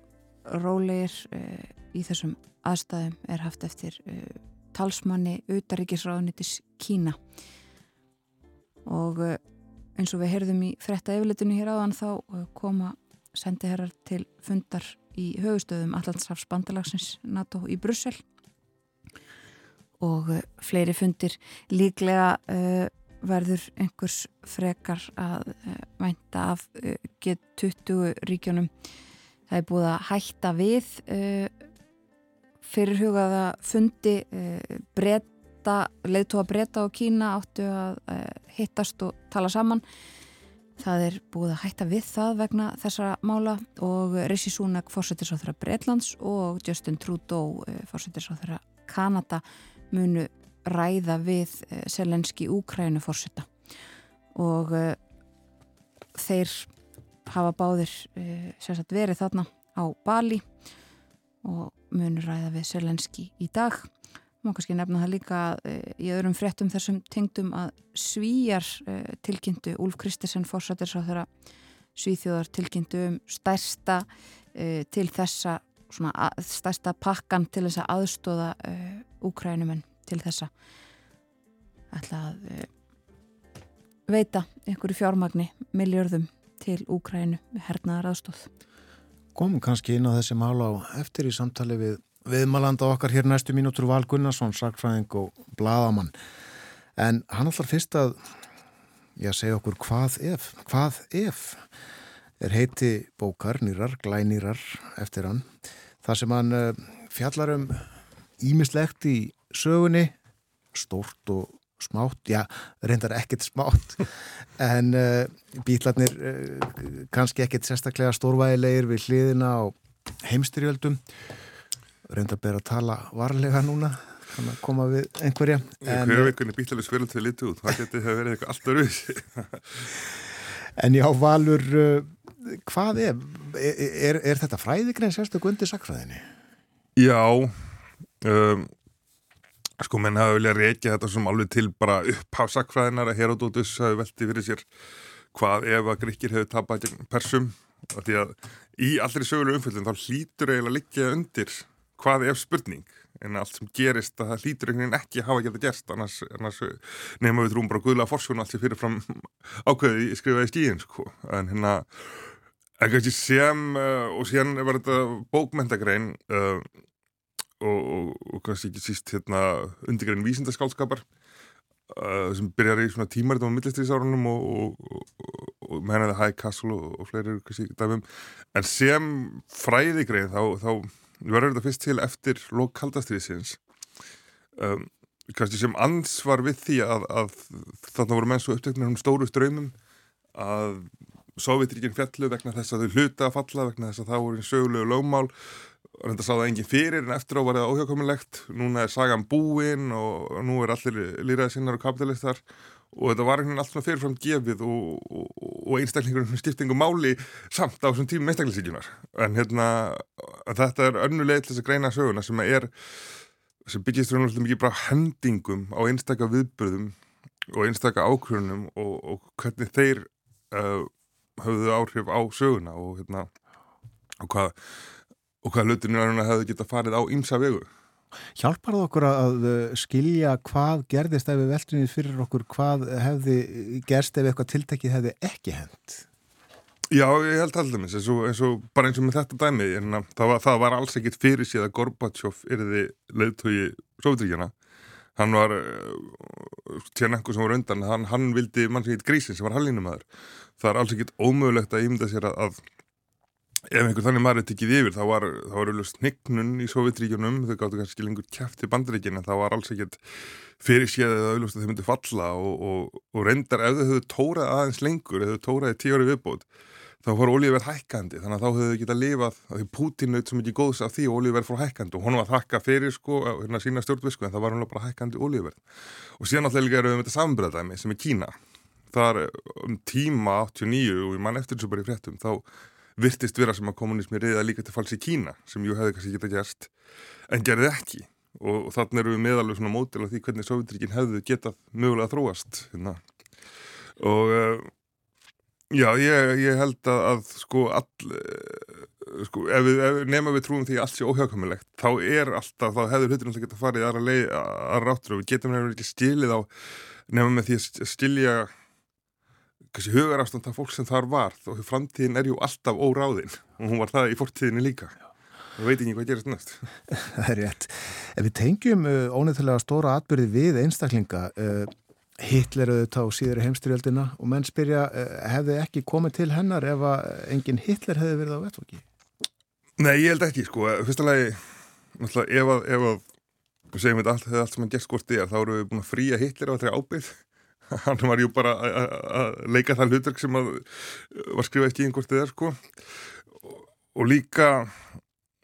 rólegir uh, í þessum aðstæðum er haft eftir uh, talsmanni utaríkisráðunitis Kína og uh, eins og við heyrðum í fretta yfirleitinu hér áðan þá koma sendiherrar til fundar í höfustöðum Allandsrafs bandalagsins NATO í Brussel og fleiri fundir líklega verður einhvers frekar að uh, vænta af uh, G20 ríkjónum. Það er búið að hætta við uh, fyrirhugaða fundi breyta, leiðtóa breyta og Kína áttu að hittast og tala saman. Það er búið að hætta við það vegna þessara mála og Rishi Sunak fórsetisráþara Breitlands og Justin Trudeau fórsetisráþara Kanada munu ræða við Selenski Úkrænu fórseta og uh, þeir hafa báðir uh, verið þarna á Bali og munur ræða við Selenski í dag. Má kannski nefna það líka uh, í öðrum fréttum þessum tengdum að svíjar tilkynntu Úlf Kristesson fórsatir sá þeirra svíþjóðar tilkynntu um stærsta til þessa svona, stærsta pakkan til þess að aðstóða Úkrænumenn til þessa ætla að uh, veita einhverju fjármagni miljörðum til Úkrænu hernaðar aðstóð. Komum kannski inn á þessi mál á eftir í samtali við viðmalanda okkar hér næstu mínútur Val Gunnarsson, sakfræðing og bladamann. En hann ætlar fyrst að já, segja okkur hvað ef, hvað ef er heiti bókar, nýrar, glænýrar eftir hann. Það sem hann uh, fjallar um ímislegt í sögunni, stórt og smátt, já, reyndar ekkert smátt, en uh, bítlarnir uh, kannski ekkert sérstaklega stórvægilegir við hliðina á heimstyrjöldum, reyndar ber að tala varlega núna, þannig að koma við einhverja. Hverja vikunni bítlarnir svölu til lítið út, það getur verið eitthvað alltaf rauð. en já, Valur, uh, hvað er, er, er þetta fræðigrein sérstaklega undir sakfræðinni? Já, um, sko menn hafa viljað reykja þetta sem alveg til bara upphafsakfræðinar að Herodótus hafi velti fyrir sér hvað ef að gríkir hefur tapað persum. Og því að í allri söguleg umfjöldin þá hlýtur eiginlega liggja undir hvað ef spurning en allt sem gerist að það hlýtur einhvern veginn ekki hafa geta gerst annars, annars nefnum við trúum bara guðla fórsjónu allt sem fyrirfram ákveði skrifaði skíin sko. En hérna en kannski sem uh, og síðan var þetta bókmentagrein uh, og, og, og kannski ekki síst hérna, undirgrein vísindaskálskapar uh, sem byrjar í svona tímaritum á millistriðsárunum og, og með henni það High Castle og fleiri kannski dæmum en sem fræðigrein þá, þá verður þetta fyrst til eftir lokaldastriðsins um, kannski sem ansvar við því að, að þarna voru menn svo upptöknir um stóru ströymum að Sovjetríkinn fjallu vegna þess að þau hluta að falla vegna þess að það voru sögulegu lögmál. og reynda sá það enginn fyrir en eftir á var það óhjákomilegt núna er sagan búinn og nú er allir líraði sinnar og kapitalistar og þetta var einhvern veginn allt svona fyrirfram gefið og, og, og einstaklingur skiptingu máli samt á þessum tímum einstaklingsíkjunar en hérna þetta er önnuleg til þess að greina söguna sem er sem byggist raun og mikið bara hendingum á einstakka viðbörðum og einstakka ákvörunum og, og hvernig þeir uh, höfðu áhrif á söguna og hérna og hvað, og hvað hlutinu hefðu geta farið á ymsa vegu? Hjálpar það okkur að skilja hvað gerðist ef við veltum við fyrir okkur hvað hefði gerst ef eitthvað tiltekið hefði ekki hend? Já, ég held alltaf eins og, eins og bara eins og með þetta dæmi en að það, var, það var alls ekkit fyrir síðan að Gorbachev yrði leiðtói Sovjetríkjana hann var tjernengu sem var undan hann, hann vildi mann sem heit Grísin sem var hallinumadur það er alls ekkit ómögulegt að ímynda sér að, að ef einhver þannig maður er tekið yfir þá var, þá var auðvitað snignun í Sovjetríkjunum þau gáttu kannski lengur kæft í bandaríkin en það var alls ekkit fyrir séð eða auðvitað þau myndi falla. Og, og, og reyndar ef þau höfðu tórað aðeins lengur ef þau tóraði tíu ári viðbót þá fór olíuverð hækkandi. Þannig að þá höfðu þau getað lifað því Putin naut svo mikið góðs af því og olíuverð fór hækkandi. Og hún var þakka fyrir sko hérna sína stjórnvisku en það var hún bara hækkandi olíuverð. Og síðan alltaf erum við þetta sambröðdæmi sem er Kína. Þar um tíma 89 og ég mann eftir þessu bara í fréttum þá virtist vera sem að kommunismi reyða líka til falsi Kína sem jú hefði kannski getað gerst en gerði ekki og, og þannig erum við meðalveg svona mótil af því hvernig Sovjetríkin hefðu getað mögulega þróast hérna. og uh, Já, ég, ég held að, að sko, all, sko ef við, ef, nema við trúum því að allt sé óhjákamilegt þá er alltaf, þá hefur hlutur alltaf geta farið aðra leið, aðra ráttur og við getum nefnilega ekki stilið á nema með því að stilja hugarafstand af fólk sem þar var og framtíðin er jú alltaf óráðin og hún var það í fortíðinni líka og veit ekki hvað gerist næst Það er rétt. Ef við tengjum uh, ónefnilega stóra atbyrði við einstaklinga uh, Hitler auðvitað á síðari heimstyrjöldina og menn spyrja, uh, hefði ekki komið til hennar ef að engin Hitler hefði verið á vettvoki? Nei, ég held ekki, sko. Fyrsta lagi, náttúrulega, ef að, ef að, við segjum þetta allt, allt sem hann gert skort í, þá eru við búin að fría Hitler á þeirra ábyrð. Hann var jú bara að- að að leika það hlutverk sem að var skrifað ekki í einhvort eða, sko. Og, og líka,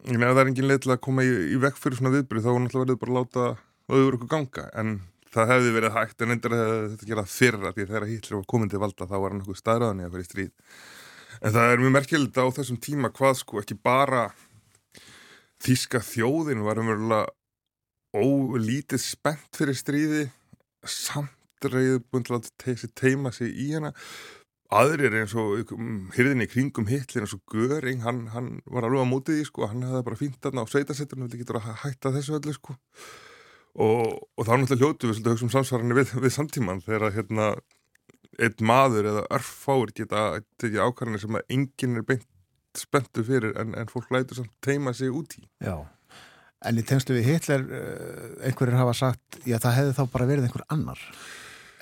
ég meina, það er engin leið til að koma í, í vekk fyrir svona viðbyrð, þá náttúrulega verður bara að láta öðru okkur ganga, en það hefði verið hægt, en endur hefði þetta gerað fyrra, því að þegar Hitler var komin til valda, þá var hann okkur staðræðan í að vera í stríð. En það er mjög merkilegt á þessum tíma hvað sko ekki bara þíska þjóðin var umverulega ólítið spennt fyrir stríði samt að te teima sig í hana aðrir eins og hyrðinni í kringum Hitler eins og Göring, hann, hann var alveg á mótið í sko, hann hefði bara fínt þarna á sveitasettunum, við getur að hætta þessu öllu sko og, og þá náttúrulega hljótu við svolítið að hugsa um samsvaranir við, við samtíman þegar hérna einn maður eða örfáir geta tekið ákvarðanir sem að enginn er beint spenntu fyrir en, en fólk lætur samt teima sig út í. Já. En í tengslu við Hitler, uh, einhverjir hafa sagt, já það hefði þá bara verið einhver annar,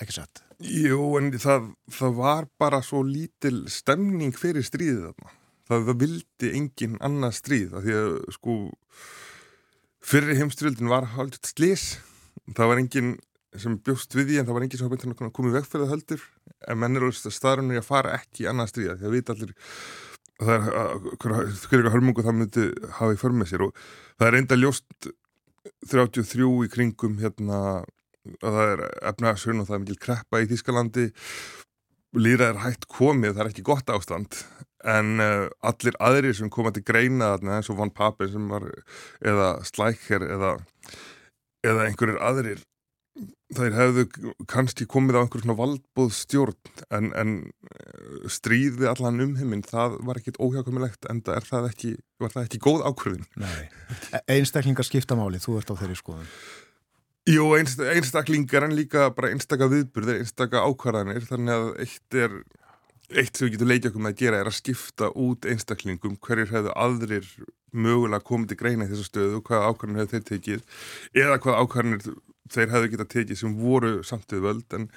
ekki satt? Jú, en það, það var bara svo lítil stemning fyrir stríðið þarna. Það, það vildi engin annað stríð, af því að sko fyrri heimstyrjöldin var haldið slís. Það var engin sem bjóst við því en það var engin sem hafa beint að koma í vegferða höldur en menn eru staðrunni að fara ekki í annað stríða því að vita allir það er hverja hörmungu það myndi hafa í för með sér og það er enda ljóst 33 í kringum hérna að það er efnaðsjörn og það er mikil kreppa í Þískalandi líra er hægt komið, það er ekki gott ástand en uh, allir aðrir sem koma til greina þarna eins og Van Papen sem var eða Slækher eða, eða einhverjir aðrir þeir hefðu kannski komið á einhver svona valdbóð stjórn en, en eh, stríð við allan umheiminn, það var ekkit óhjákamilegt en það, það ekki, var það ekki góð ákvörðin. Nei. E- Einstaklingar skipta máli, þú ert á þeirri skoðun. Jú, einst, einstaklingar en líka bara einstaka viðburðir, einstaka ákvarðanir þannig að eitt er eitt sem við getum leikja okkur með að gera er að skipta út einstaklingum, hverjir hefðu aðrir mögulega komið til greina í þessu stöðu hvaða ákvarðanir hefðu þeir tekið eða hvaða ákvarðanir þeir hefðu getað tekið sem voru samtöðu völd. En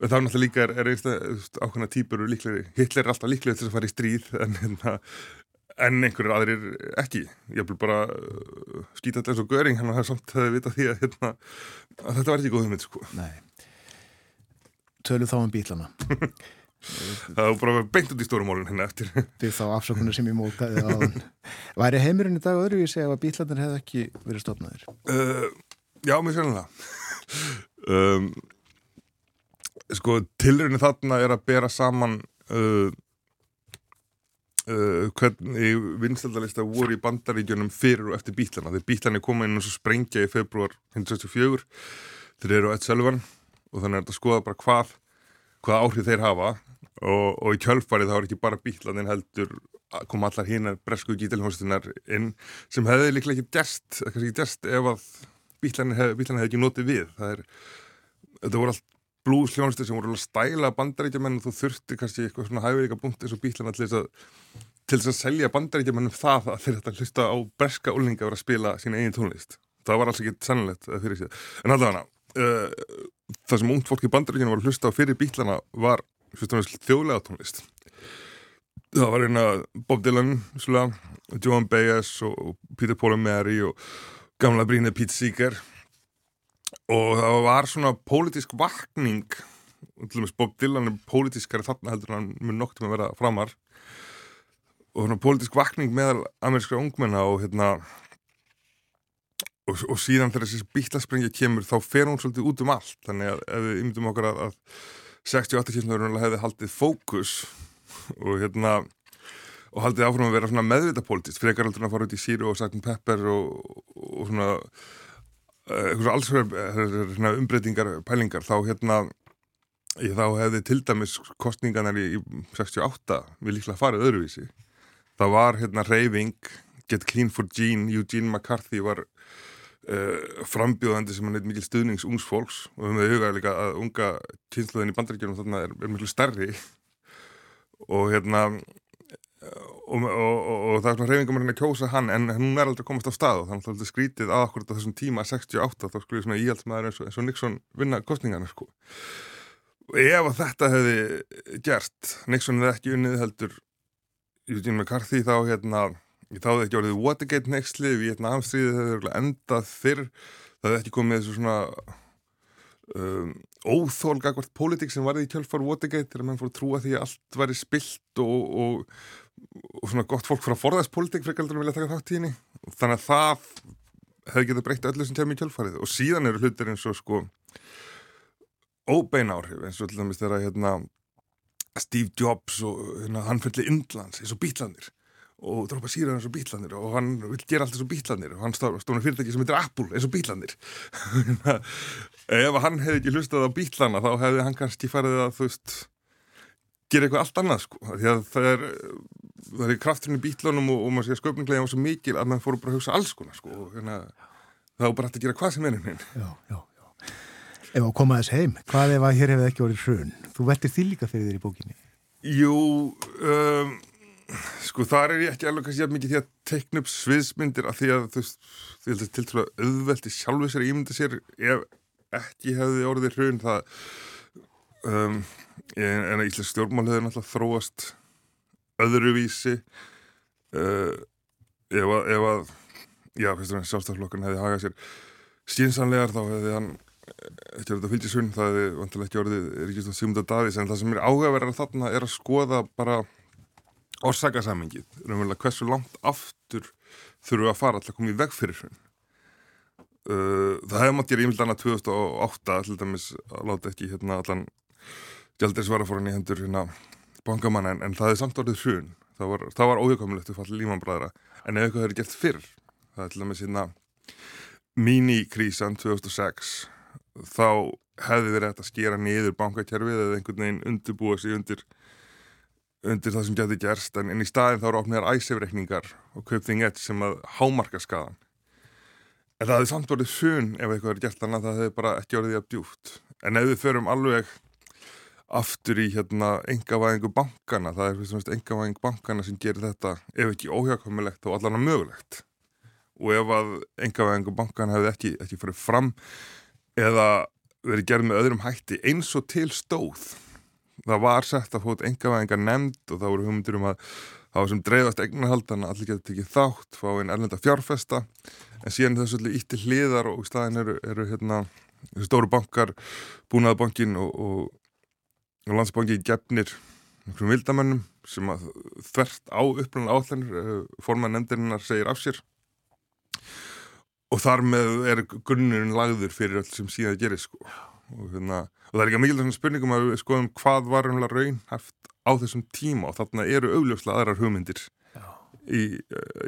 þá náttúrulega líka er, er einstaklega ákvarðana típur líklegri, Hitler er alltaf líklegri til að fara í stríð en, en, en einhverjir aðrir ekki ég vil bara uh, skýta þetta eins og göring hann har samt að vita því að, hérna, að þetta var ekki góð mynd sko. Tölu þá um bílana. það var bara beint út í stórumólun hérna eftir Því þá afsökunar sem ég mótaði á hann. Væri heimurinn í dag öðruvísi ef að bílarnir hefði ekki verið stofnaðir? uh, Já, mér sérlega um, Sko, tilraunin þarna er að bera saman uh, uh, hvernig vinsaldalista voru í bandaríkjunum fyrir og eftir bílana þegar bílana koma inn og sprengja í februar 1964 þeir eru á Ed Sullivan og þannig er þetta að skoða bara hvað hvað áhrif þeir hafa. Og, og í kjölfarið þá er ekki bara bílanin heldur að koma allar hinnar bresku gítilhóstunar inn sem hefði líklega ekki gerst, ekki gerst ef að bílanin hefði, hefði ekki notið við. Það er, þetta voru allt blues hljónstu sem voru alveg stæla bandaríkjamenn og þú þurfti kannski eitthvað svona hæfileika búnt eins og bílana til þess að til þess að selja bandaríkjamennum það að þeir þetta hlusta á breska úlinga að vera að spila sína eigin tónlist. Það var alls ekki sannlegt að fyrir sér. En allavega, uh, það sem ungt fólk í bandaríkjunum var að hlusta á fyrir bílana var þjóðlega tónlist. Það var hérna Bob Dylan, Joan Baez og Peter Paul and Mary og gamla brínið Pete Seeger og það var svona pólitísk vakning. Bob Dylan er pólitískari þarna heldur hann mun noktum að vera framar. Og svona pólitísk vakning meðal amerískra ungmenna og hérna og, og síðan þegar þessi bílasprengja kemur þá fer hún svolítið út um allt. Þannig að ef við ymdum okkar að, að 68 kynslaður hefði haldið fókus og hérna og haldið áfram að vera meðvita pólitist frekar heldur en að fara út í síru og Sakin Pepper og, og svona alls svona umbreytingar pælingar þá hérna ég þá hefði til dæmis kostninganar í, í 68 við líklega farið öðruvísi. Það var hérna reyfing Get Clean for Gene, Eugene McCarthy var uh, frambjóðandi sem hann heit mikil stuðnings ungs fólks og við höfum hugað líka að unga kynsluðin í bandaríkjunum þarna er, er miklu starri og hérna og, og, og, og það er svona reyfingum að kjósa hann en hún er aldrei komast á stað og þannig að það er skrítið að okkur á þessum tíma 68 þá skulle svona íhaldsmaður eins og, eins og Nixon vinna kostningarna sko. Ef að þetta hefði gert Nixon hefði ekki unnið heldur Eugene McCarthy þá hérna þá hefði ekki orðið Watergate nextli Vietnamstríðið hefði endað fyrr það hefði ekki komið þessu svona um, óþólgakvart pólitík sem varði í kjölfar Watergate þegar mann fór að trúa því að allt væri spilt og, og, svona gott fólk frá forðaðspólitík fyrir að vilja taka þátt í henni. Þannig að það hefði getið breytt öllu sem kemur í kjölfarið. Og síðan eru hlutir eins og sko óbein áhrif eins og til dæmis þegar hérna Steve Jobs og hérna, hann fyllir Indlands eins og bítlanir og drópa síra eins og bítlanir og hann vil gera allt eins og bítlanir og hann stóna fyrirtæki sem heitir Apple eins og bítlanir ef hann hefði ekki hlustað á bítlana þá hefði hann kannski farið að þú veist gera eitthvað allt annað sko því að það er, það er krafturinn í bítlanum og, og maður sé að sköpninglega var svo mikil að maður fóru bara að hugsa alls konar sko og hérna, þá bara hægt að gera hvað sem er henni Já, já, já. Ef að koma þess heim, hvað ef að hér hefði ekki orðið hrun? Þú vettir því líka fyrir þér í bókinni. Jú, um, sko þar er ég ekki alveg kannski mikið því að teikna upp sviðsmyndir af því að þú veist, að þetta er til trúlega auðveldi sjálfu sér að ímynda sér ef ekki hefði orðið hrun það um, en að Íslands stjórnmál hefði náttúrulega þróast öðruvísi uh, ef að, ef að já, fyrst og næst sjálfstaflokkan hefði hagað sér skynsanlegar þá hefði hann ekki orðið að fylgja sunn, það hefði vantilega ekki orðið Ríkistóð Sigmunda Davís en það sem er áhugaverðar þarna er að skoða bara orsakasamingið, raunverulega hversu langt aftur þurfum við að fara alltaf í veg fyrir hrun. Uh, það hefði mátt gera ímildan að 2008 til dæmis að láta ekki hérna allan gældirisvaraforan í hendur hérna bankamanna en, en það hefði samt orðið hrun. Það var, var óhjökomilegt að falla límanbræðra en ef eitthvað hefur gert fyrr, það er til dæmis hérna mínikrísan 2006 þá hefði verið hægt að skera niður bankakerfið eða einhvern veginn undirbúa sig undir undir það sem gæti gerst. En, en í staðin þá eru opniðar æsefreikningar og kaupþing ett sem að hámarka skadan en það hefði samt orðið sun ef eitthvað er gert þannig að það hefði bara ekki orðið að djúft en ef við förum alveg aftur í hérna engavæðingu bankana, það er fyrst og fremst engavæðing bankana sem gerir þetta ef ekki óhjákvæmulegt og allan að mögulegt. Og ef að engavæðingu bankana hefði ekki, ekki farið fram eða verið gerð með öðrum hætti eins og til stóð það var sett að fóta engavæðingar nefnd og það voru hugmyndir um að það var sem dreifast eignarhaldana allir getur tekið þátt, fá einn erlenda fjárfesta. En síðan þessu allir ítti hliðar og í staðin eru, eru hérna stóru bankar, búnaðabankin og, og, og landsbanki gefnir einhverjum vildamennum sem að þvert á upplunan áallanir forman nefndirinnar segir af sér. Og þar með er grunnurinn lagður fyrir öll sem síðan gerir sko. Og, hérna, og það er ekki mikilvægt spurningum að skoðum hvað var raun haft á þessum tíma og þarna eru augljóslega aðrar hugmyndir í,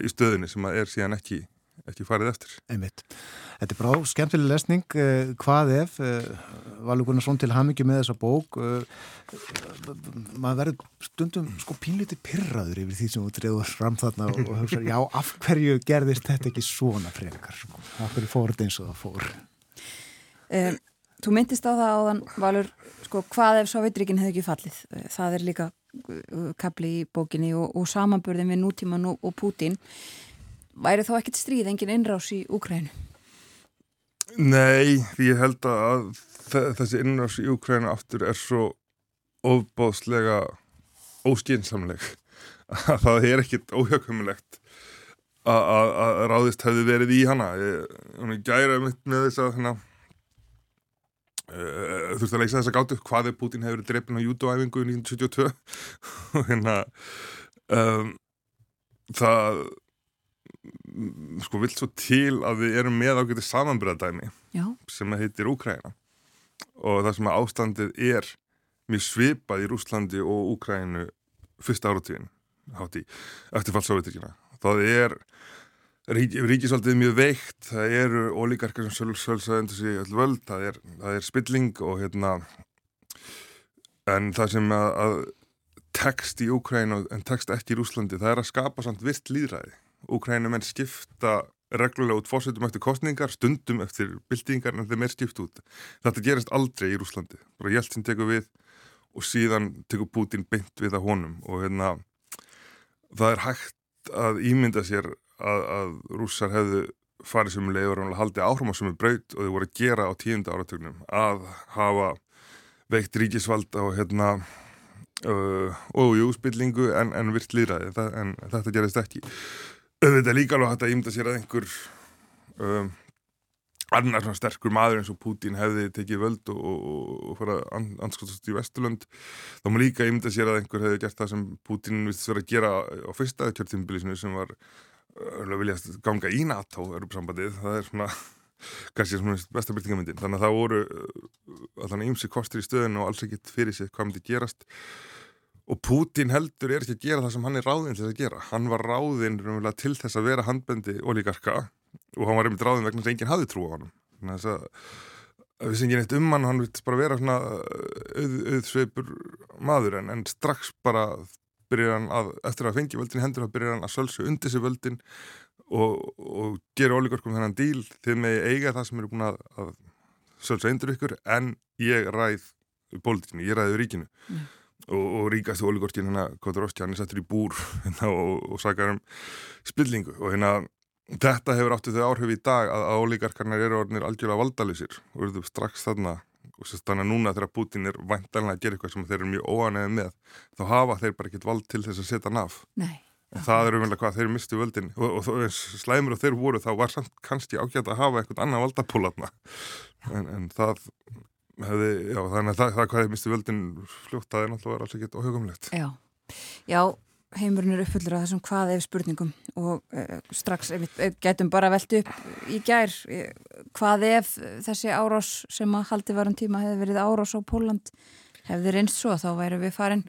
í stöðinni sem er síðan ekki, ekki farið eftir. Einmitt. Þetta er brá skemmtileg lesning. Eh, hvað ef, eh, Valur Gunnarsson til hamingi með þessa bók, eh, maður verður stundum sko pínlítið pyrraður yfir því sem þú dreður fram þarna og, og hugsa, já, af hverju gerðist þetta ekki svona frekar? Sko? Af hverju fór þetta eins og það fór? Um, þú myndist á það áðan, Valur, sko, hvað ef Sovjetríkin hefði ekki fallið? Það er líka kapli í bókinni og, og samanburðin við nútíman og, og Pútín. Væri þá ekkert stríð, engin innrás í Úkrænu? Nei, því ég held að þe- þessi innrás í Úkræna aftur er svo ofbáðslega óskinsamleg að það er ekkit óhjákumulegt að- ráðist hefði verið í hana. Ég, ég gæra mitt með þess að hérna, uh, þurfti að leysa þess að gátu hvað ef Putin hefur drefin á júdóæfingu í 1972 og hérna um, það sko vill svo til að við erum með ágætið samanbyrðadæmi sem heitir Úkræna og það sem að ástandið er mjög svipað í Rúslandi og Úkrænu fyrsta áratíðin hátt í eftirfall Sovjetíkina. Það er rík, ríkisvaldið mjög veikt, það eru ólíkarkar sem sölsaðendur sig öll völd, það er, það er spilling og hérna en það sem að, að text í Úkrænu en text ekki í Rúslandi, það er að skapa samt virt líðræði. Úkrænu menn skipta reglulega út fórsetum eftir kostningar, stundum eftir byltingar en þeim er skipt út. Þetta gerist aldrei í Rúslandi. Bara Jeltsin tekur við og síðan tekur Putin beint við að honum og hérna það er hægt að ímynda sér að, að rússar hefðu farið sem leiður og haldið áhrum á sem er braut og þau voru að gera á tíunda áratögnum að hafa veikt ríkisvald á hérna uh, ójú spillingu en, en virt líðræði en þetta gerist ekki auðvitað líka alveg hægt að ímynda sér að einhver um, annar svona sterkur maður eins og Putin hefði tekið völd og, og, og fara an, anskotast í Vesturlönd. Þá má líka ímynda sér að einhver hefði gert það sem Putin vist vera að gera á fyrsta kjörtímbilisinu sem var uh, viljast ganga í NATO Europasambandið, það er svona kannski svona besta byrtingamyndin þannig að það voru uh, þannig ímsi kostur í stöðinu og alls ekkert fyrir sig hvað myndi gerast og Putin heldur er ekki að gera það sem hann er ráðinn til að gera. Hann var ráðinn til þess að vera handbendi ólíkarka og hann var einmitt ráðinn vegna þess að enginn hafði trú á hann þannig að þess að að vissi enginn eitt um hann hann vilt bara vera svona auð, auðsveipur maður en, en strax bara byrjar hann að eftir að fengi völdin í hendur þá byrjar hann að sölsu undir sig völdin og, og gera ólíkarkum þennan díl. Þið með eiga það sem eru búin að, að sölsa undir ykkur en ég ræð pólitíkinu, ég ræði ríkinu. Mm. Og, og ríkast ólíkorkin hérna Kotorovski, hann er settur í búr hérna, og, og sakar um spillingu. Og hérna þetta hefur áttu þau áhrif í dag að, að ólíkarkarnar eru orðinir algjörlega valdalisir. Og eru strax þarna og þannig að núna þegar Putin er væntanlega að gera eitthvað sem þeir eru mjög óanæði með þá hafa þeir bara ekkert vald til þess að setja naf nei. og það er umvel hvað þeir mistu völdin. Og, og slæmur og þeir voru þá var samt kannski ágætt að hafa eitthvað annað valdapólatna en, en það hefði, já þannig að það, það hvað þeir mistu völdin fljótt það er náttúrulega alls ekkert óhugumlegt. Já, já heimurinn er uppfullur af þessum hvað ef spurningum og uh, strax ef við getum bara velt upp í gær eh, hvað ef þessi árás sem að haldi varum tíma hefði verið árás á Póland hefði reynst svo þá væri við farin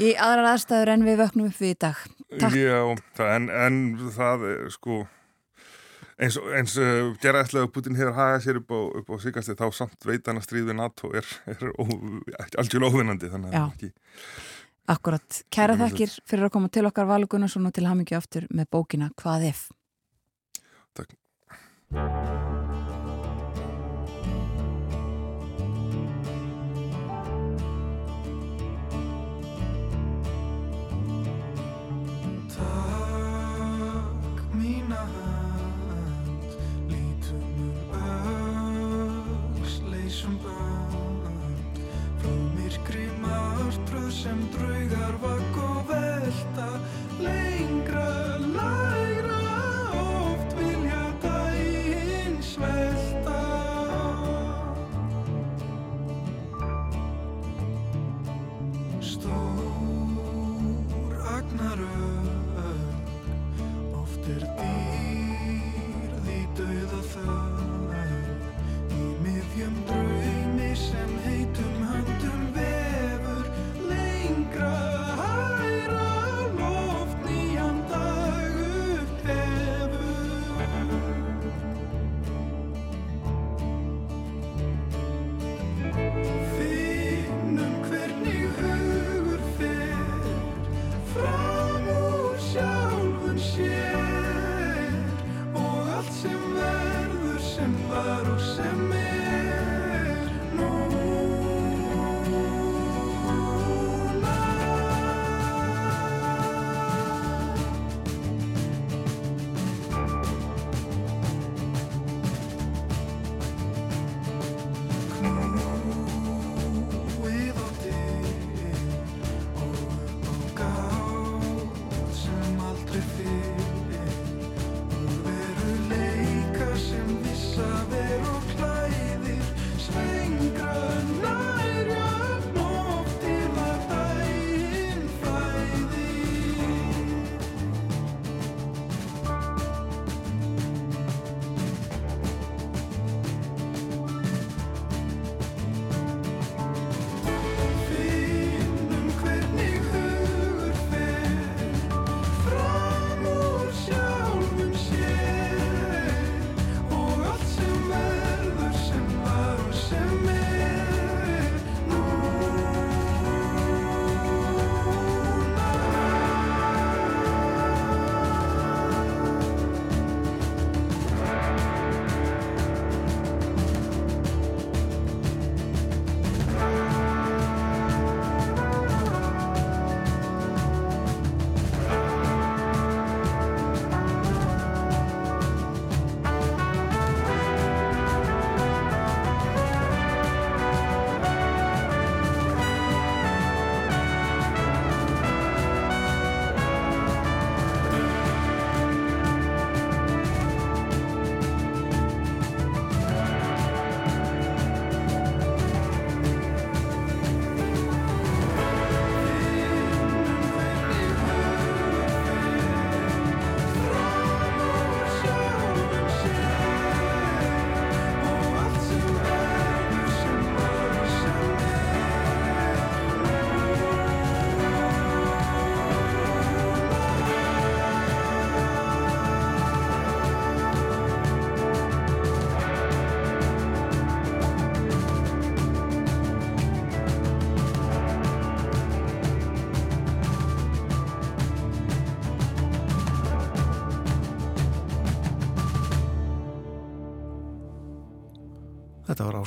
í aðrar aðstæður en við vöknum upp við í dag. Takk. Já, en, en það er sko eins og eins, uh, gerðaðslega Putin hefur hagað sér upp á, upp á síkasti þá samt veit hann að stríð við NATO er, er algjörlega óvinnandi þannig að það er ekki Akkurat, kæra Mjög þakkir fyrir að koma til okkar Valur Gunnarsson og til hamingju aftur með bókina Hvað ef? Takk sem draugar vakk og velta, lengra,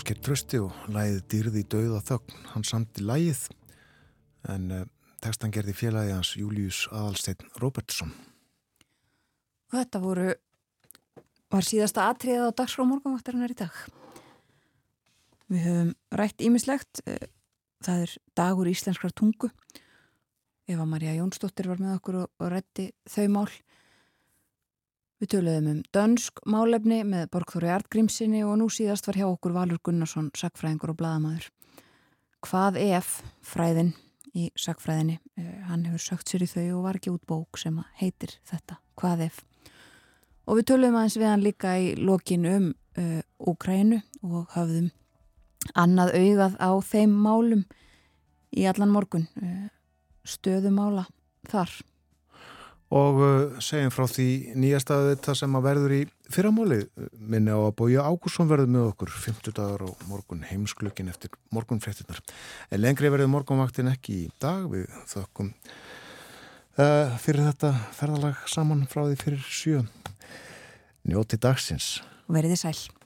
Ásker Trösti og lægið dýrði í dauða þögn. Hann samti lægið en uh, textan gerði félagi hans Július Adalstein Robertsson. Og þetta voru, var síðasta atriðið á dagskrá morgunvaktarinnar í dag. Við höfum rætt ímislegt, það er dagur íslenskrar tungu. Eva Maria Jónsdóttir var með okkur og rætti þau mál. Við töluðum um dönsk málefni með Borgþóri Artgrímsinni og nú síðast var hjá okkur Valur Gunnarsson, sagfræðingur og bladamæður. Hvað ef fræðin í sagfræðinni? Uh, hann hefur sögt sér í þau og var ekki út bók sem heitir þetta. Hvað ef? Og við töluðum aðeins við hann líka í lokin um uh, Úkrænu og hafðum annað augað á þeim málum í allan morgun. Uh, stöðumála þar. Og uh, segjum frá því nýjastaðu þetta sem að verður í fyrramáli minni á að bója Ágúrsson verður með okkur 50 dagar og morgun heimsklukkin eftir morgunfréttinnar. En lengri verður morgunvaktin ekki í dag við þökkum uh, fyrir þetta ferðalag saman frá því fyrir sjö. Njóti dagsins. Verðið sæl.